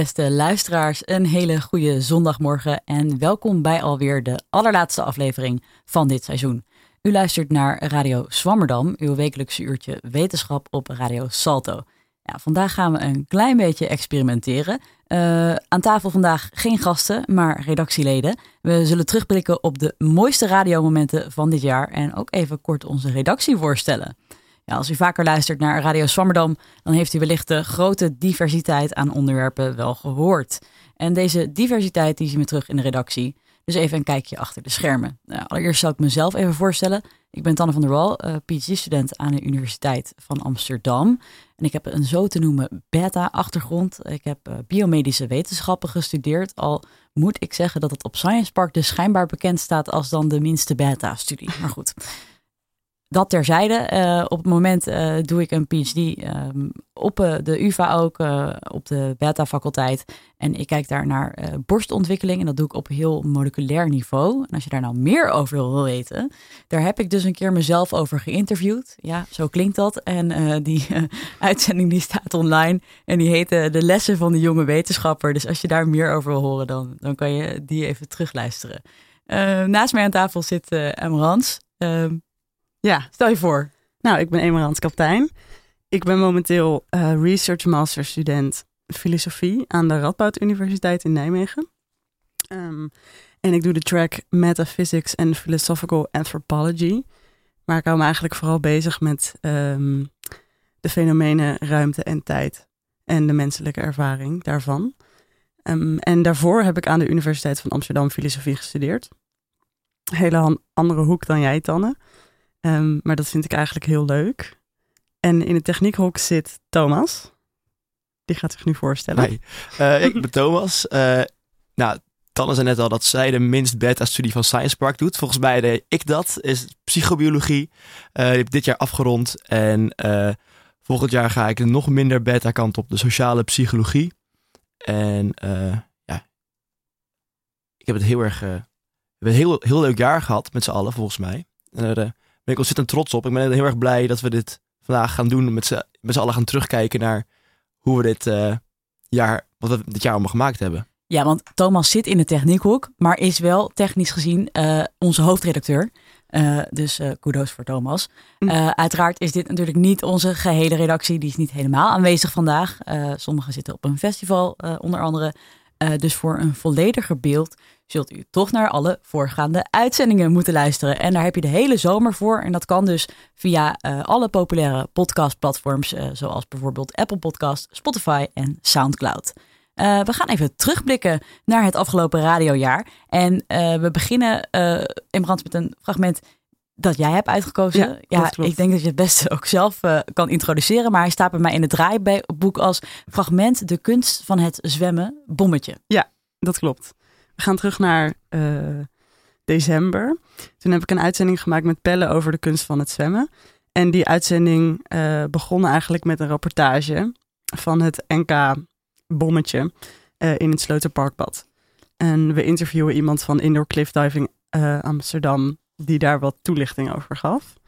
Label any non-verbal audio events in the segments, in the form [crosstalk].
Beste luisteraars, een hele goede zondagmorgen en welkom bij alweer de allerlaatste aflevering van dit seizoen. U luistert naar Radio Swammerdam, uw wekelijkse uurtje wetenschap op Radio Salto. Ja, vandaag gaan we een klein beetje experimenteren. Uh, aan tafel vandaag geen gasten, maar redactieleden. We zullen terugblikken op de mooiste radiomomenten van dit jaar en ook even kort onze redactie voorstellen. Als u vaker luistert naar Radio Swammerdam, dan heeft u wellicht de grote diversiteit aan onderwerpen wel gehoord. En deze diversiteit die zien we terug in de redactie. Dus even een kijkje achter de schermen. Nou, allereerst zal ik mezelf even voorstellen. Ik ben Tanne van der Wal, uh, PhD-student aan de Universiteit van Amsterdam. En ik heb een zo te noemen beta-achtergrond. Ik heb uh, biomedische wetenschappen gestudeerd. Al moet ik zeggen dat het op Science Park dus schijnbaar bekend staat als dan de minste beta-studie. Maar goed, dat terzijde. Uh, op het moment uh, doe ik een PhD um, op uh, de UvA ook, op de beta-faculteit. En ik kijk daar naar borstontwikkeling. En dat doe ik op heel moleculair niveau. En als je daar nou meer over wil weten, daar heb ik dus een keer mezelf over geïnterviewd. Ja, zo klinkt dat. En die uitzending die staat online. En die heet De Lessen van de Jonge Wetenschapper. Dus als je daar meer over wil horen, dan, dan kan je die even terugluisteren. naast mij aan tafel zit Emrans. Ehm, ja, stel je voor. Nou, ik ben Emerans Kaptein. Ik ben momenteel uh, research master student filosofie aan de Radboud Universiteit in Nijmegen. Um, en ik doe de track Metaphysics and Philosophical Anthropology. Maar ik hou me eigenlijk vooral bezig met um, de fenomenen ruimte en tijd en de menselijke ervaring daarvan. Um, en daarvoor heb ik aan de Universiteit van Amsterdam filosofie gestudeerd. Hele andere hoek dan jij, Tanne. Um, maar dat vind ik eigenlijk heel leuk. En in het techniekhok zit Thomas. Die gaat zich nu voorstellen. Hi, uh, ik ben [laughs] Thomas. Uh, nou, Tanne zei net al dat zij de minst beta-studie van Science Park doet. Volgens mij deed ik dat. Is psychobiologie. Uh, die heb dit jaar afgerond. En volgend jaar ga ik de nog minder beta-kant op. De sociale psychologie. En ja, ik heb het heel erg... we hebben een heel, heel leuk jaar gehad met z'n allen, volgens mij. En ben ik ontzettend trots op. Ik ben heel erg blij dat we dit vandaag gaan doen. Met z'n allen gaan terugkijken naar hoe we dit uh, jaar, wat we dit jaar allemaal gemaakt hebben. Ja, want Thomas zit in de techniekhoek, maar is wel technisch gezien uh, onze hoofdredacteur. Uh, dus uh, kudos voor Thomas. Uh, uiteraard is dit natuurlijk niet onze gehele redactie. Die is niet helemaal aanwezig vandaag. sommigen zitten op een festival, onder andere. Dus voor een vollediger beeld zult u toch naar alle voorgaande uitzendingen moeten luisteren. En daar heb je de hele zomer voor. En dat kan dus via uh, alle populaire podcastplatforms, uh, zoals bijvoorbeeld Apple Podcast, Spotify en SoundCloud. We gaan even terugblikken naar het afgelopen radiojaar. En we beginnen, uh, Imbrand, met een fragment dat jij hebt uitgekozen. Ja, ja ik denk dat je het beste ook zelf kan introduceren. Maar hij staat bij mij in het draaiboek als fragment De kunst van het zwemmen, bommetje. Ja, dat klopt. We gaan terug naar uh, december. Toen heb ik een uitzending gemaakt met Pelle over de kunst van het zwemmen. En die uitzending uh, begon eigenlijk met een rapportage van het NK Bommetje in het Sloterparkbad. En we interviewen iemand van Indoor Cliff Diving Amsterdam die daar wat toelichting over gaf.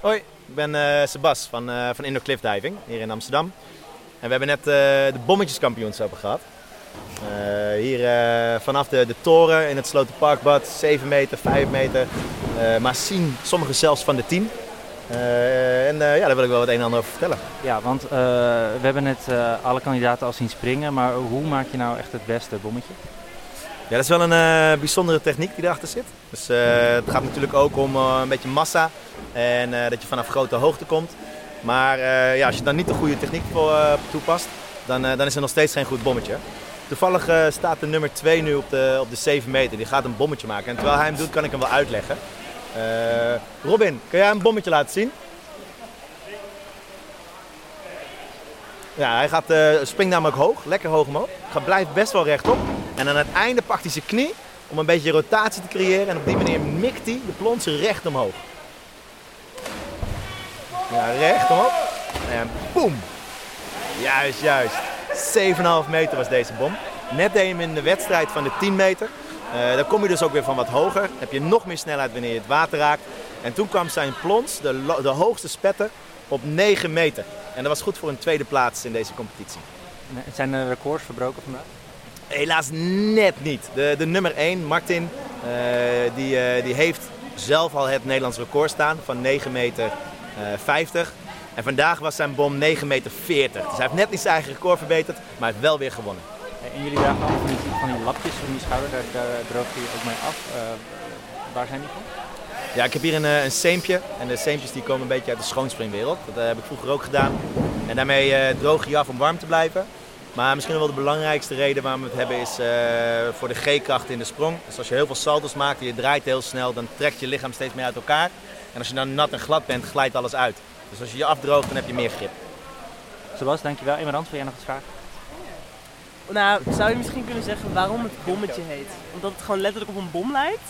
Hoi, ik ben uh, Sebas van, uh, van Indoor Cliff Diving hier in Amsterdam. En we hebben net uh, de bommetjeskampioenschappen gehad. Hier vanaf de, de toren in het Slotenparkbad, 7 meter, 5 meter, maar zien sommigen zelfs van de 10. en ja, daar wil ik wel wat een en ander over vertellen. Ja, want we hebben net alle kandidaten al zien springen, maar hoe maak je nou echt het beste bommetje? Ja, dat is wel een bijzondere techniek die erachter zit. Dus het gaat natuurlijk ook om een beetje massa en dat je vanaf grote hoogte komt. Maar ja, als je dan niet de goede techniek voor, toepast, dan, dan is er nog steeds geen goed bommetje. Toevallig staat de nummer 2 nu op de, op de 7 meter. Die gaat een bommetje maken. En terwijl hij hem doet, kan ik hem wel uitleggen. Robin, kun jij een bommetje laten zien? Ja, hij gaat, uh, springt namelijk hoog, lekker hoog omhoog. Gaat, blijft best wel rechtop. En aan het einde pakt hij zijn knie om een beetje rotatie te creëren. En op die manier mikt hij de plonsen recht omhoog. Ja, recht omhoog. En boem! Juist, juist. 7,5 meter was deze bom. Net deed je hem in de wedstrijd van de 10 meter. Uh, dan kom je dus ook weer van wat hoger. Dan heb je nog meer snelheid wanneer je het water raakt. En toen kwam zijn plons, de, de hoogste spetter, op 9 meter. En dat was goed voor een tweede plaats in deze competitie. Zijn er records verbroken vandaag? Helaas net niet. De, de nummer 1, Martin, uh, die, uh, die heeft zelf al het Nederlands record staan van 9 meter 50. En vandaag was zijn bom 9 meter 40. Dus hij heeft net niet zijn eigen record verbeterd, maar hij heeft wel weer gewonnen. En jullie dragen allemaal van die, van die lapjes om je schouder, daar, daar droog je ook mee af. Uh, waar zijn die van? Ja, ik heb hier een, een seempje. En de seempjes die komen een beetje uit de schoonspringwereld. Dat uh, heb ik vroeger ook gedaan. En daarmee uh, droog je je af om warm te blijven. Maar misschien wel de belangrijkste reden waarom we het hebben is voor de G-kracht in de sprong. Dus als je heel veel salto's maakt en je draait heel snel, dan trekt je lichaam steeds meer uit elkaar. En als je dan nat en glad bent, glijdt alles uit. Dus als je je afdroogt, dan heb je meer grip. Sebas, dankjewel. Emerand, wil jij nog iets vragen? Nou, zou je misschien kunnen zeggen waarom het bommetje heet? Omdat het gewoon letterlijk op een bom lijkt?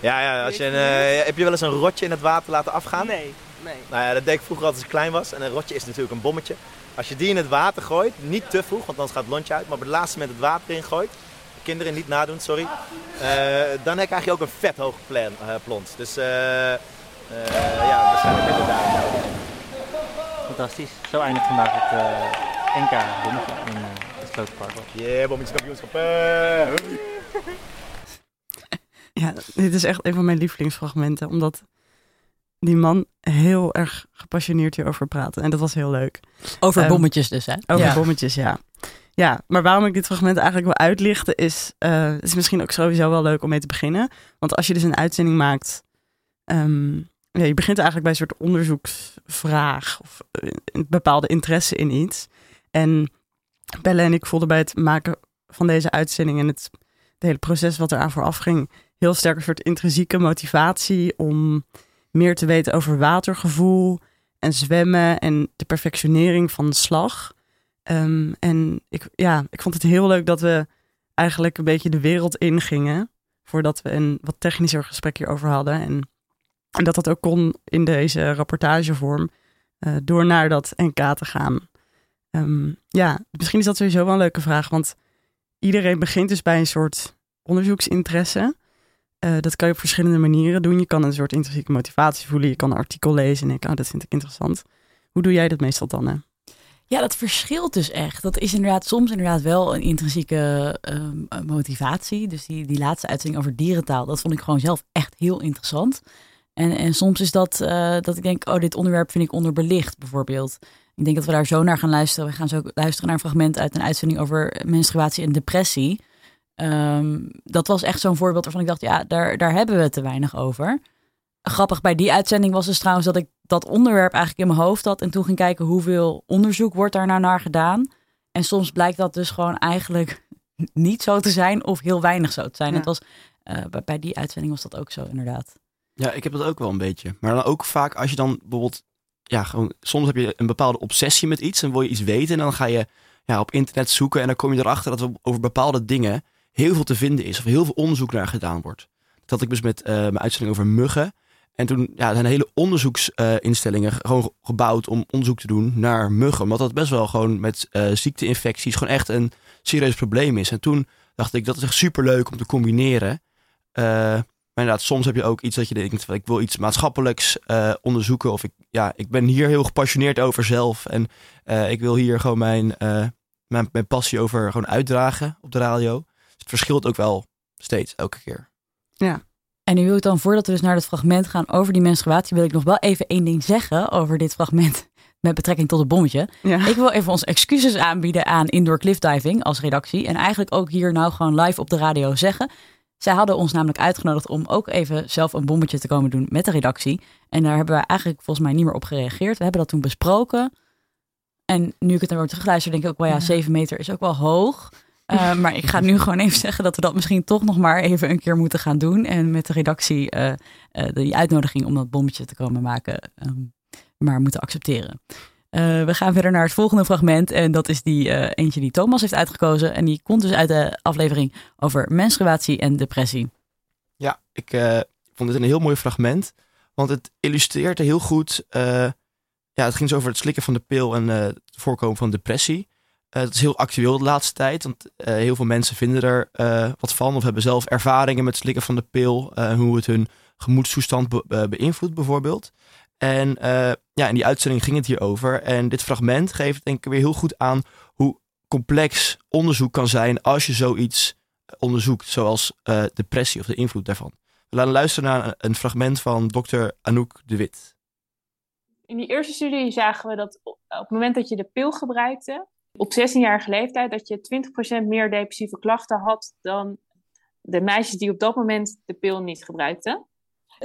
Ja, ja als je een, uh, heb je wel eens een rotje in het water laten afgaan? Nee, nee. Nou ja, dat deed ik vroeger altijd als ik klein was. En een rotje is natuurlijk een bommetje. Als je die in het water gooit, niet te vroeg, want anders gaat het lontje uit. Maar op het laatste moment het water in gooit, kinderen niet nadoen, sorry. Uh, dan krijg je ook een vet hoog plan, uh, plons. Dus ja, waarschijnlijk heb je daar. Fantastisch. Zo eindigt vandaag het NK bommetje in het Slotenpark. Yeah, bommetjeskampioenschap. [laughs] Ja, dit is echt een van mijn lievelingsfragmenten. Omdat die man heel erg gepassioneerd hierover praatte. En dat was heel leuk. Over um, bommetjes dus, hè? Over ja. bommetjes, ja. Ja, maar waarom ik dit fragment eigenlijk wil uitlichten is... Uh, het is misschien ook sowieso wel leuk om mee te beginnen. Want als je dus een uitzending maakt... Um, ja, je begint eigenlijk bij een soort onderzoeksvraag... of een bepaalde interesse in iets. En Belle en ik voelden bij het maken van deze uitzending... en het, het hele proces wat eraan vooraf ging heel sterk een soort intrinsieke motivatie om meer te weten over watergevoel en zwemmen en de perfectionering van de slag. Um, en ik, ja, ik vond het heel leuk dat we eigenlijk een beetje de wereld ingingen voordat we een wat technischer gesprek hierover hadden. En, en dat dat ook kon in deze rapportagevorm uh, door naar dat NK te gaan. Um, ja, misschien is dat sowieso wel een leuke vraag, want iedereen begint dus bij een soort onderzoeksinteresse. Uh, dat kan je op verschillende manieren doen. Je kan een soort intrinsieke motivatie voelen. Je kan een artikel lezen en denken, oh, dat vind ik interessant. Hoe doe jij dat meestal dan? Hè? Ja, dat verschilt dus echt. Dat is inderdaad soms inderdaad wel een intrinsieke uh, motivatie. Dus die, die laatste uitzending over dierentaal, dat vond ik gewoon zelf echt heel interessant. En, en soms is dat uh, dat ik denk, oh, dit onderwerp vind ik onderbelicht bijvoorbeeld. Ik denk dat we daar zo naar gaan luisteren. We gaan zo luisteren naar een fragment uit een uitzending over menstruatie en depressie. Um, dat was echt zo'n voorbeeld waarvan ik dacht, ja, daar, daar hebben we te weinig over. Grappig bij die uitzending was dus trouwens dat ik dat onderwerp eigenlijk in mijn hoofd had. En toen ging kijken hoeveel onderzoek wordt daar nou naar gedaan. En soms blijkt dat dus gewoon eigenlijk niet zo te zijn of heel weinig zo te zijn. Ja. Het was, uh, bij die uitzending was dat ook zo inderdaad. Ja, ik heb dat ook wel een beetje. Maar dan ook vaak als je dan bijvoorbeeld, ja, gewoon soms heb je een bepaalde obsessie met iets en wil je iets weten. En dan ga je ja, op internet zoeken en dan kom je erachter dat we over bepaalde dingen heel veel te vinden is. Of heel veel onderzoek naar gedaan wordt. Dat had ik dus met uh, mijn uitzending over muggen. En toen ja, zijn hele onderzoeksinstellingen gewoon gebouwd om onderzoek te doen naar muggen. Omdat dat best wel gewoon met uh, ziekteinfecties gewoon echt een serieus probleem is. En toen dacht ik, dat is echt super leuk om te combineren. Maar inderdaad, soms heb je ook iets dat je denkt, ik wil iets maatschappelijks onderzoeken. Of ik, ja, ik ben hier heel gepassioneerd over zelf. En ik wil hier gewoon mijn, mijn, mijn passie over gewoon uitdragen op de radio het verschilt ook wel steeds, elke keer. Ja. En nu wil ik dan, voordat we dus naar het fragment gaan over die menstruatie, wil ik nog wel even één ding zeggen over dit fragment [laughs] met betrekking tot het bommetje. Ja. Ik wil even onze excuses aanbieden aan Indoor Cliffdiving als redactie. En eigenlijk ook hier nou gewoon live op de radio zeggen. Zij hadden ons namelijk uitgenodigd om ook even zelf een bommetje te komen doen met de redactie. En daar hebben we eigenlijk volgens mij niet meer op gereageerd. We hebben dat toen besproken. En nu ik het naar weer terugluister, denk ik ook wel ja, 7 meter is ook wel hoog. Uh, [laughs] maar ik ga nu gewoon even zeggen dat we dat misschien toch nog maar even een keer moeten gaan doen. En met de redactie uh, uh, die uitnodiging om dat bommetje te komen maken, um, maar moeten accepteren. We gaan verder naar het volgende fragment. En dat is die eentje die Thomas heeft uitgekozen. En die komt dus uit de aflevering over menstruatie en depressie. Ja, ik vond dit een heel mooi fragment. Want het illustreert heel goed ja, het ging dus over het slikken van de pil en het voorkomen van depressie. dat is heel actueel de laatste tijd, want heel veel mensen vinden er wat van of hebben zelf ervaringen met slikken van de pil en hoe het hun gemoedstoestand be beïnvloedt bijvoorbeeld. En ja, in die uitzending ging het hierover. En dit fragment geeft denk ik weer heel goed aan hoe complex onderzoek kan zijn als je zoiets onderzoekt, zoals uh, depressie of de invloed daarvan. We laten luisteren naar een fragment van dokter Anouk de Wit. In die eerste studie zagen we dat op het moment dat je de pil gebruikte, op 16-jarige leeftijd, dat je 20% meer depressieve klachten had dan de meisjes die op dat moment de pil niet gebruikten.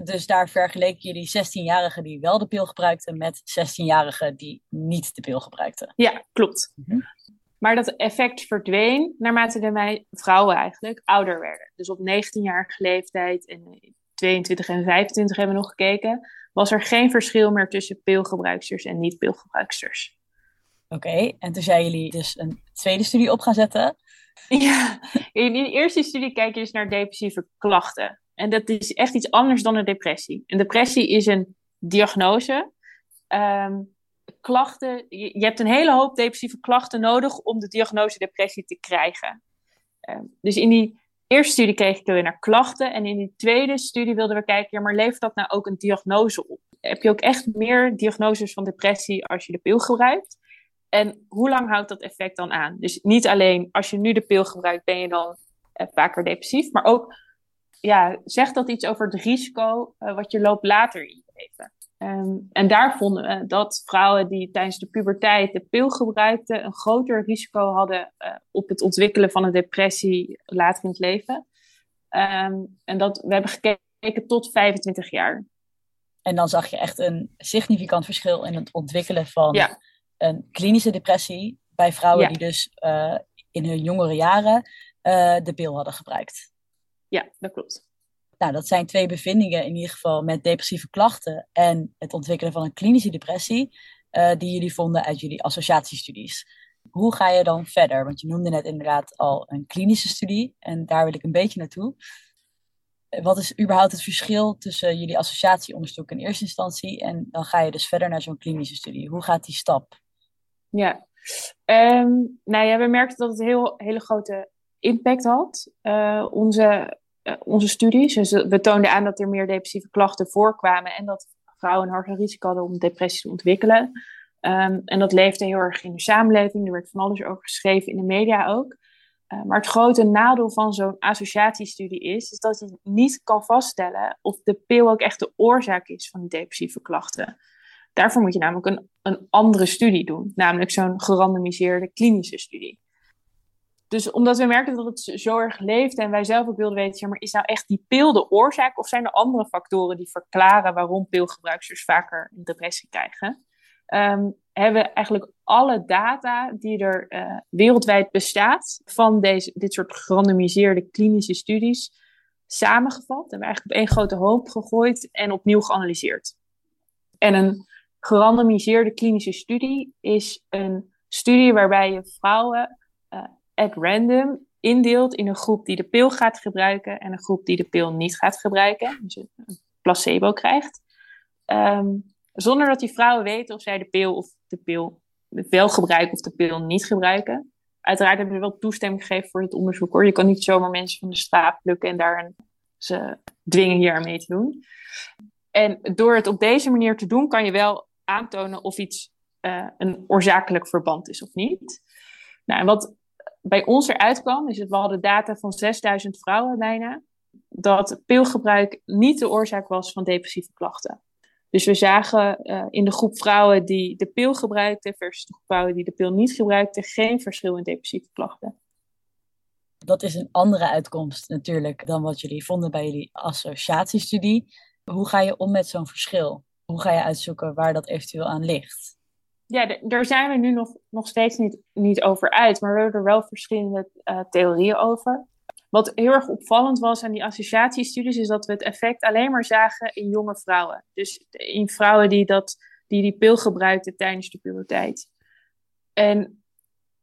Dus daar vergeleken jullie 16-jarigen die wel de pil gebruikten met 16-jarigen die niet de pil gebruikten. Ja, klopt. Mhm. Maar dat effect verdween naarmate de vrouwen eigenlijk ouder werden. Dus op 19-jarige leeftijd en 22 en 25 hebben we nog gekeken, was er geen verschil meer tussen pilgebruiksters en niet-pilgebruiksters. Oké, en toen zijn jullie dus een tweede studie op gaan zetten. Ja, in de eerste studie kijk je dus naar depressieve klachten. En dat is echt iets anders dan een depressie. Een depressie is een diagnose. Ehm, klachten, je, hebt een hele hoop depressieve klachten nodig om de diagnose depressie te krijgen. Ehm, dus in die eerste studie kreeg ik weer naar klachten. En in die tweede studie wilden we kijken, ja, maar levert dat nou ook een diagnose op? Heb je ook echt meer diagnoses van depressie als je de pil gebruikt? En hoe lang houdt dat effect dan aan? Dus niet alleen als je nu de pil gebruikt, ben je dan uh, vaker depressief, maar ook ja, zegt dat iets over het risico uh, wat je loopt later in je leven? Um, en daar vonden we dat vrouwen die tijdens de puberteit de pil gebruikten, een groter risico hadden uh, op het ontwikkelen van een depressie later in het leven. Um, en dat we hebben gekeken tot 25 jaar. En dan zag je echt een significant verschil in het ontwikkelen van ja. een klinische depressie bij vrouwen ja. die dus uh, in hun jongere jaren de pil hadden gebruikt. Ja, dat klopt. Nou, dat zijn twee bevindingen in ieder geval met depressieve klachten en het ontwikkelen van een klinische depressie, uh, die jullie vonden uit jullie associatiestudies. Hoe ga je dan verder? Want je noemde net inderdaad al een klinische studie en daar wil ik een beetje naartoe. Wat is überhaupt het verschil tussen jullie associatieonderzoek in eerste instantie en dan ga je dus verder naar zo'n klinische studie? Hoe gaat die stap? Ja, um, nou ja, we merkten dat het heel, hele grote impact had. Uh, onze eh, onze studies. Eh, we toonden aan dat er meer depressieve klachten voorkwamen en dat vrouwen een hoger risico hadden om depressie te ontwikkelen. Um, en dat leefde heel erg in de samenleving. Er werd van alles over geschreven in de media ook. Uh, maar het grote nadeel van zo'n associatiestudie is, is dat je niet kan vaststellen of de pil ook echt de oorzaak is van die depressieve klachten. Daarvoor moet je namelijk een, een andere studie doen, namelijk zo'n gerandomiseerde klinische studie. Dus omdat we merkten dat het zo erg leefde en wij zelf ook wilden weten, maar, is nou echt die pil de oorzaak of zijn er andere factoren die verklaren waarom pilgebruikers vaker depressie krijgen? Um, hebben we eigenlijk alle data die er uh, wereldwijd bestaat van deze, dit soort gerandomiseerde klinische studies samengevat. Hebben we eigenlijk op één grote hoop gegooid en opnieuw geanalyseerd. En een gerandomiseerde klinische studie is een studie waarbij je vrouwen at random indeelt in een groep die de pil gaat gebruiken en een groep die de pil niet gaat gebruiken. Dus een placebo krijgt. Um, zonder dat die vrouwen weten of zij de pil of de pil wel gebruiken of de pil niet gebruiken. Uiteraard hebben ze wel toestemming gegeven voor het onderzoek hoor. Je kan niet zomaar mensen van de straat plukken en daar ze dwingen hier aan mee te doen. En door het op deze manier te doen, kan je wel aantonen of iets uh, een oorzakelijk verband is of niet. Nou, en wat bij ons eruit kwam, is het, we hadden data van 6000 vrouwen bijna, dat pilgebruik niet de oorzaak was van depressieve klachten. Dus we zagen uh, in de groep vrouwen die de pil gebruikten versus de groep vrouwen die de pil niet gebruikten, geen verschil in depressieve klachten. Dat is een andere uitkomst natuurlijk dan wat jullie vonden bij jullie associatiestudie. Hoe ga je om met zo'n verschil? Hoe ga je uitzoeken waar dat eventueel aan ligt? Ja, daar zijn we nu nog, nog steeds niet, niet over uit, maar we hebben er wel verschillende uh, theorieën over. Wat heel erg opvallend was aan die associatiestudies, is dat we het effect alleen maar zagen in jonge vrouwen. Dus in vrouwen die, dat, die die pil gebruikten tijdens de puberteit. En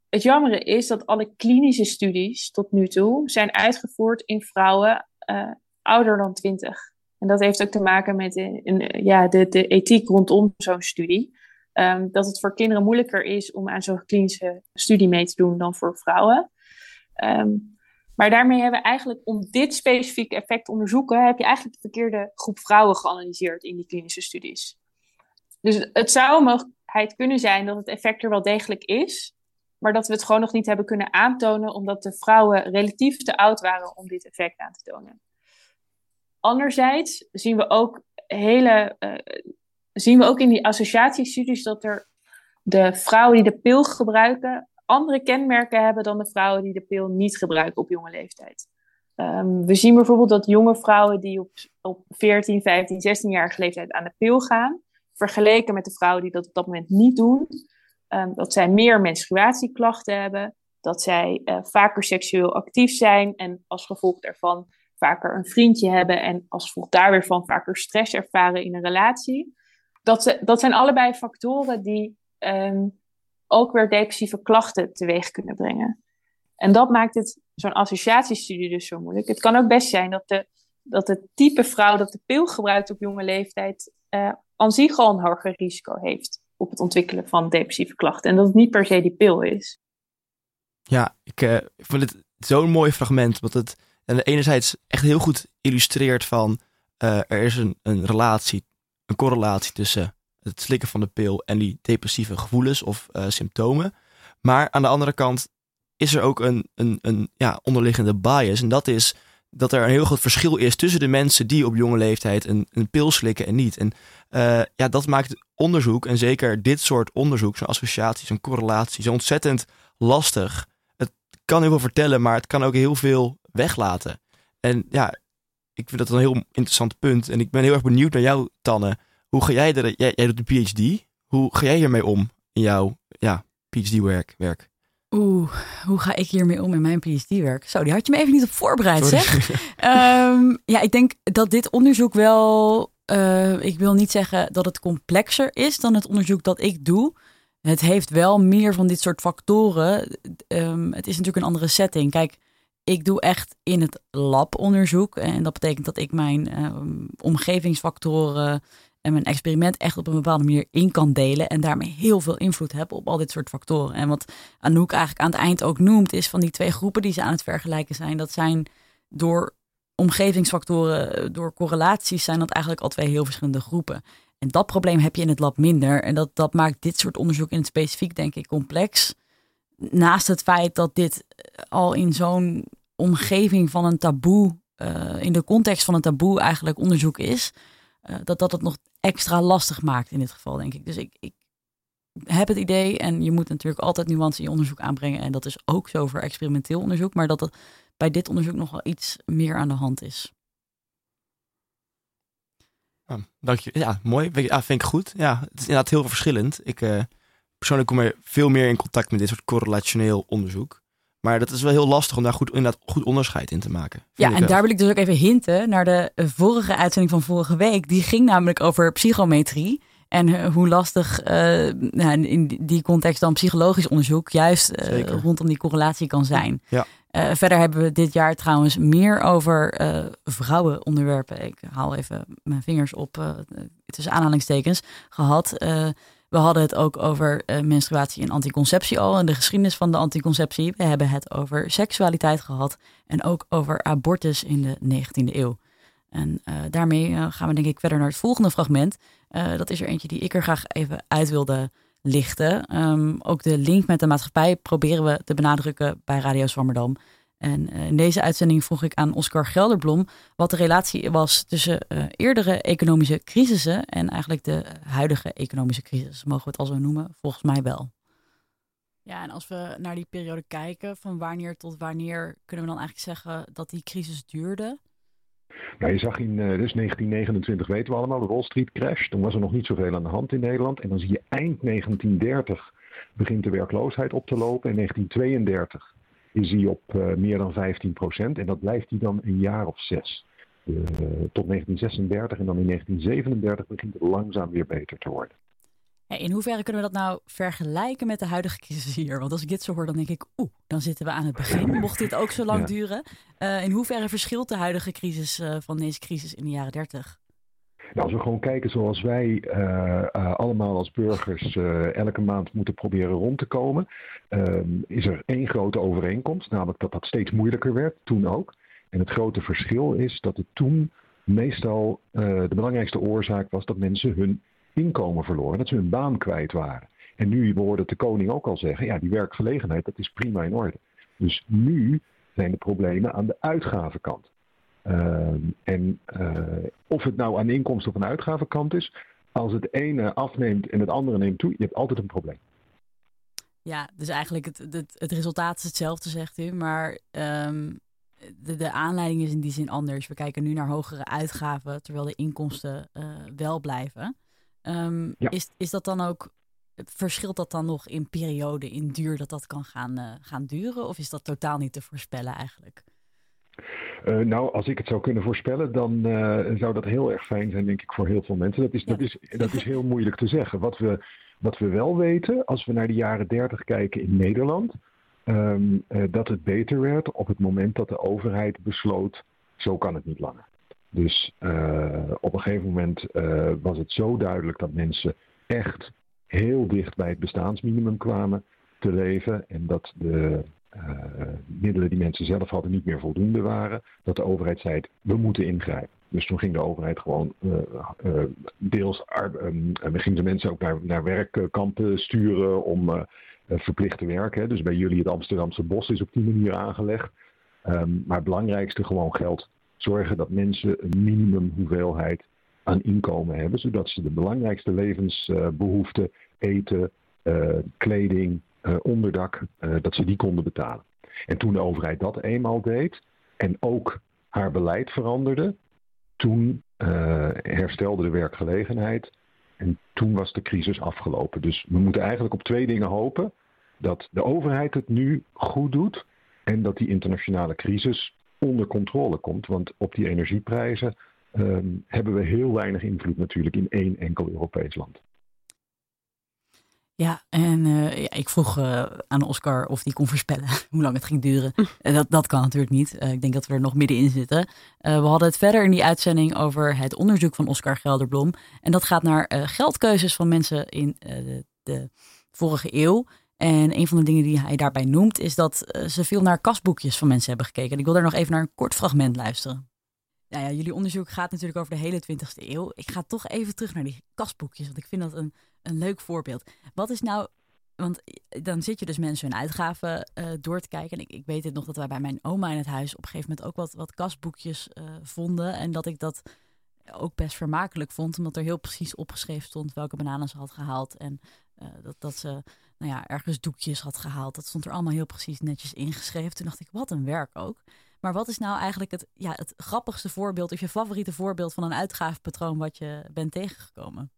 het jammere is dat alle klinische studies tot nu toe zijn uitgevoerd in vrouwen uh, ouder dan 20. En dat heeft ook te maken met in, ja, de, de ethiek rondom zo'n studie. Ehm, dat het voor kinderen moeilijker is om aan zo'n klinische studie mee te doen dan voor vrouwen. Ehm, maar daarmee hebben we eigenlijk, om dit specifieke effect te onderzoeken, heb je eigenlijk de verkeerde groep vrouwen geanalyseerd in die klinische studies. Dus het zou een mogelijkheid kunnen zijn dat het effect er wel degelijk is, maar dat we het gewoon nog niet hebben kunnen aantonen, omdat de vrouwen relatief te oud waren om dit effect aan te tonen. Anderzijds zien we ook hele, uh, zien we ook in die associatiestudies dat er de vrouwen die de pil gebruiken andere kenmerken hebben dan de vrouwen die de pil niet gebruiken op jonge leeftijd. Um, we zien bijvoorbeeld dat jonge vrouwen die op, op 14, 15, 16-jarige leeftijd aan de pil gaan, vergeleken met de vrouwen die dat op dat moment niet doen, um, dat zij meer menstruatieklachten hebben, dat zij uh, vaker seksueel actief zijn en als gevolg daarvan vaker een vriendje hebben en als gevolg daar weer van vaker stress ervaren in een relatie. Dat, dat zijn allebei factoren die um, ook weer depressieve klachten teweeg kunnen brengen. En dat maakt het zo'n associatiestudie dus zo moeilijk. Het kan ook best zijn dat, de, dat het type vrouw dat de pil gebruikt op jonge leeftijd uh, zich al een hoger risico heeft op het ontwikkelen van depressieve klachten. En dat het niet per se die pil is. Ja, ik uh, vond het zo'n mooi fragment, want het en enerzijds echt heel goed illustreert van uh, er is een, een relatie, een correlatie tussen het slikken van de pil en die depressieve gevoelens of uh, symptomen. Maar aan de andere kant is er ook een, een, een ja, onderliggende bias. En dat is dat er een heel groot verschil is tussen de mensen die op jonge leeftijd een, een pil slikken en niet. En uh, ja, dat maakt onderzoek, en zeker dit soort onderzoek, zo'n associaties, zo'n correlatie, zo ontzettend lastig. Het kan heel veel vertellen, maar het kan ook heel veel weglaten. En ja, ik vind dat een heel interessant punt. En ik ben heel erg benieuwd naar jou, Tanne. Hoe ga jij er? Jij, jij doet de PhD. Hoe ga jij hiermee om in jouw ja, PhD-werk? Werk? Oeh, hoe ga ik hiermee om in mijn PhD-werk? Zo, die had je me even niet op voorbereid, zeg. um, [laughs] ja, ik denk dat dit onderzoek wel. Uh, ik wil niet zeggen dat het complexer is dan het onderzoek dat ik doe. Het heeft wel meer van dit soort factoren. Um, het is natuurlijk een andere setting. Kijk, ik doe echt in het lab onderzoek. En dat betekent dat ik mijn um, omgevingsfactoren en mijn experiment echt op een bepaalde manier in kan delen. En daarmee heel veel invloed heb op al dit soort factoren. En wat Anouk eigenlijk aan het eind ook noemt, is van die twee groepen die ze aan het vergelijken zijn. Dat zijn door omgevingsfactoren, door correlaties, zijn dat eigenlijk al twee heel verschillende groepen. En dat probleem heb je in het lab minder. En dat, dat maakt dit soort onderzoek in het specifiek, denk ik, complex. Naast het feit dat dit al in zo'n omgeving van een taboe, uh, in de context van een taboe eigenlijk onderzoek is, uh, dat dat het nog extra lastig maakt in dit geval, denk ik. Dus ik, ik heb het idee, en je moet natuurlijk altijd nuance in je onderzoek aanbrengen, en dat is ook zo voor experimenteel onderzoek, maar dat het bij dit onderzoek nog wel iets meer aan de hand is. Ja, dank je. Ja, mooi. Ja, vind ik goed. Ja, het is inderdaad heel verschillend. Ik uh, persoonlijk kom er veel meer in contact met dit soort correlationeel onderzoek. Maar dat is wel heel lastig om daar goed, inderdaad goed onderscheid in te maken. Ja, en daar wil ik dus ook even hinten naar de vorige uitzending van vorige week. Die ging namelijk over psychometrie. En eh, hoe lastig uh, in die context dan psychologisch onderzoek juist uh, rondom die correlatie kan zijn. Ja. Uh, verder hebben we dit jaar trouwens meer over vrouwenonderwerpen. Ik haal even mijn vingers op tussen aanhalingstekens gehad. We hadden het ook over uh, menstruatie en anticonceptie al en de geschiedenis van de anticonceptie. We hebben het over seksualiteit gehad en ook over abortus in de 19e eeuw. En uh, daarmee uh, gaan we denk ik verder naar het volgende fragment. dat is er eentje die ik er graag even uit wilde lichten. Um, ook de link met de maatschappij proberen we te benadrukken bij Radio Zwammerdam. En uh, in deze uitzending vroeg ik aan Oscar Gelderblom wat de relatie was tussen uh, eerdere economische crisissen en eigenlijk de huidige economische crisis. Mogen we het al zo noemen? Volgens mij wel. Ja, en als we naar die periode kijken, van wanneer tot wanneer kunnen we dan eigenlijk zeggen dat die crisis duurde? Nou, je zag in uh, dus 1929, weten we allemaal, de Wall Street crash. Toen was er nog niet zoveel aan de hand in Nederland. En dan zie je eind 1930 begint de werkloosheid op te lopen. In 1932 is hij op uh, meer dan 15 procent. En dat blijft hij dan een jaar of zes. Uh, tot 1936 en dan in 1937 begint het langzaam weer beter te worden. In hoeverre kunnen we dat nou vergelijken met de huidige crisis hier? Want als ik dit zo hoor, dan denk ik, oeh, dan zitten we aan het begin. Mocht dit ook zo lang ja. duren. Uh, in hoeverre verschilt de huidige crisis van deze crisis in de jaren 30? Nou, als we gewoon kijken zoals wij uh, uh, allemaal als burgers uh, elke maand moeten proberen rond te komen, ehm, is er één grote overeenkomst, namelijk dat dat steeds moeilijker werd, toen ook. En het grote verschil is dat het toen meestal de belangrijkste oorzaak was dat mensen hun inkomen verloren, dat ze hun baan kwijt waren. En nu, we hoorden de koning ook al zeggen, ja, die werkgelegenheid, dat is prima in orde. Dus nu zijn de problemen aan de uitgavenkant. Uh, en uh, of het nou aan de inkomsten of aan de uitgavenkant is, als het ene afneemt en het andere neemt toe, je hebt altijd een probleem. Ja, dus eigenlijk het, het, het resultaat is hetzelfde, zegt u, maar um, de, de aanleiding is in die zin anders. We kijken nu naar hogere uitgaven, terwijl de inkomsten uh, wel blijven. Um, ja. is, is dat dan ook verschilt dat dan nog in periode, in duur dat dat kan gaan, uh, gaan duren? Of is dat totaal niet te voorspellen eigenlijk? Uh, nou, als ik het zou kunnen voorspellen, dan uh, zou dat heel erg fijn zijn, denk ik, voor heel veel mensen. Dat is, ja. dat is, dat is heel moeilijk te zeggen. Wat we, wat we wel weten, als we naar de jaren 30 kijken in Nederland, um, dat het beter werd op het moment dat de overheid besloot, zo kan het niet langer. Dus op een gegeven moment was het zo duidelijk dat mensen echt heel dicht bij het bestaansminimum kwamen te leven en dat de middelen die mensen zelf hadden niet meer voldoende waren, dat de overheid zei, we moeten ingrijpen. Dus toen ging de overheid gewoon uh, uh, deels, um, ging de mensen ook naar, naar werkkampen sturen om verplicht te werken. Dus bij jullie het Amsterdamse bos is op die manier aangelegd. Um, maar het belangrijkste gewoon geld. Zorgen dat mensen een minimum hoeveelheid aan inkomen hebben, zodat ze de belangrijkste levensbehoeften, eten, kleding, onderdak, uh, dat ze die konden betalen. En toen de overheid dat eenmaal deed en ook haar beleid veranderde, toen uh, herstelde de werkgelegenheid en toen was de crisis afgelopen. Dus we moeten eigenlijk op twee dingen hopen. Dat de overheid het nu goed doet en dat die internationale crisis onder controle komt. Want op die energieprijzen um, hebben we heel weinig invloed natuurlijk in één enkel Europees land. Ja, en uh, ja, ik vroeg uh, aan Oscar of hij kon voorspellen [laughs] hoe lang het ging duren. Uh, dat, dat kan natuurlijk niet. ik denk dat we er nog middenin zitten. we hadden het verder in die uitzending over het onderzoek van Oscar Gelderblom. En dat gaat naar geldkeuzes van mensen in de, de, vorige eeuw. En een van de dingen die hij daarbij noemt is dat ze veel naar kasboekjes van mensen hebben gekeken. En ik wil daar nog even naar een kort fragment luisteren. Nou ja, jullie onderzoek gaat natuurlijk over de hele 20e eeuw. Ik ga toch even terug naar die kasboekjes, want ik vind dat een een leuk voorbeeld. Wat is nou want dan zit je dus mensen hun uitgaven uh, door te kijken. En ik, ik weet het nog dat wij bij mijn oma in het huis op een gegeven moment ook wat, wat kasboekjes uh, vonden. En dat ik dat ook best vermakelijk vond, omdat er heel precies opgeschreven stond welke bananen ze had gehaald. En uh, dat, dat ze nou ja, ergens doekjes had gehaald. Dat stond er allemaal heel precies netjes ingeschreven. Toen dacht ik, wat een werk ook. Maar wat is nou eigenlijk het, ja, het grappigste voorbeeld, of je favoriete voorbeeld van een uitgavenpatroon wat je bent tegengekomen?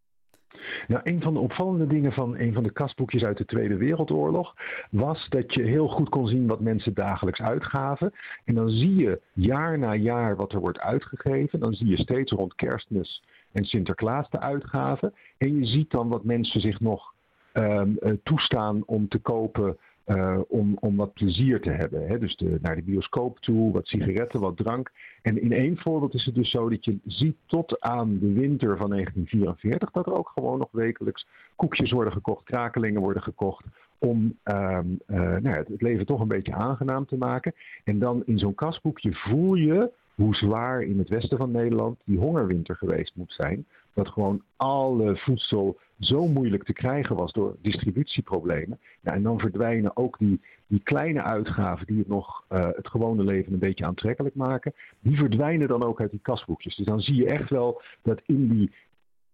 Nou, een van de opvallende dingen van een van de kastboekjes uit de Tweede Wereldoorlog was dat je heel goed kon zien wat mensen dagelijks uitgaven. En dan zie je jaar na jaar wat er wordt uitgegeven. Dan zie je steeds rond kerstmis en Sinterklaas de uitgaven. En je ziet dan wat mensen zich nog um, toestaan om te kopen uh, om, om wat plezier te hebben. Hè? Dus naar de bioscoop toe, wat sigaretten, wat drank. En in één voorbeeld is het dus zo dat je ziet tot aan de winter van 1944 dat er ook gewoon nog wekelijks koekjes worden gekocht, krakelingen worden gekocht. Om uh, uh, nou ja, het leven toch een beetje aangenaam te maken. En dan in zo'n kasboekje voel je hoe zwaar in het westen van Nederland die hongerwinter geweest moet zijn. Dat gewoon alle voedsel zo moeilijk te krijgen was door distributieproblemen. Nou, en dan verdwijnen ook die, die kleine uitgaven die het nog uh, het gewone leven een beetje aantrekkelijk maken. Die verdwijnen dan ook uit die kasboekjes. Dus dan zie je echt wel dat in die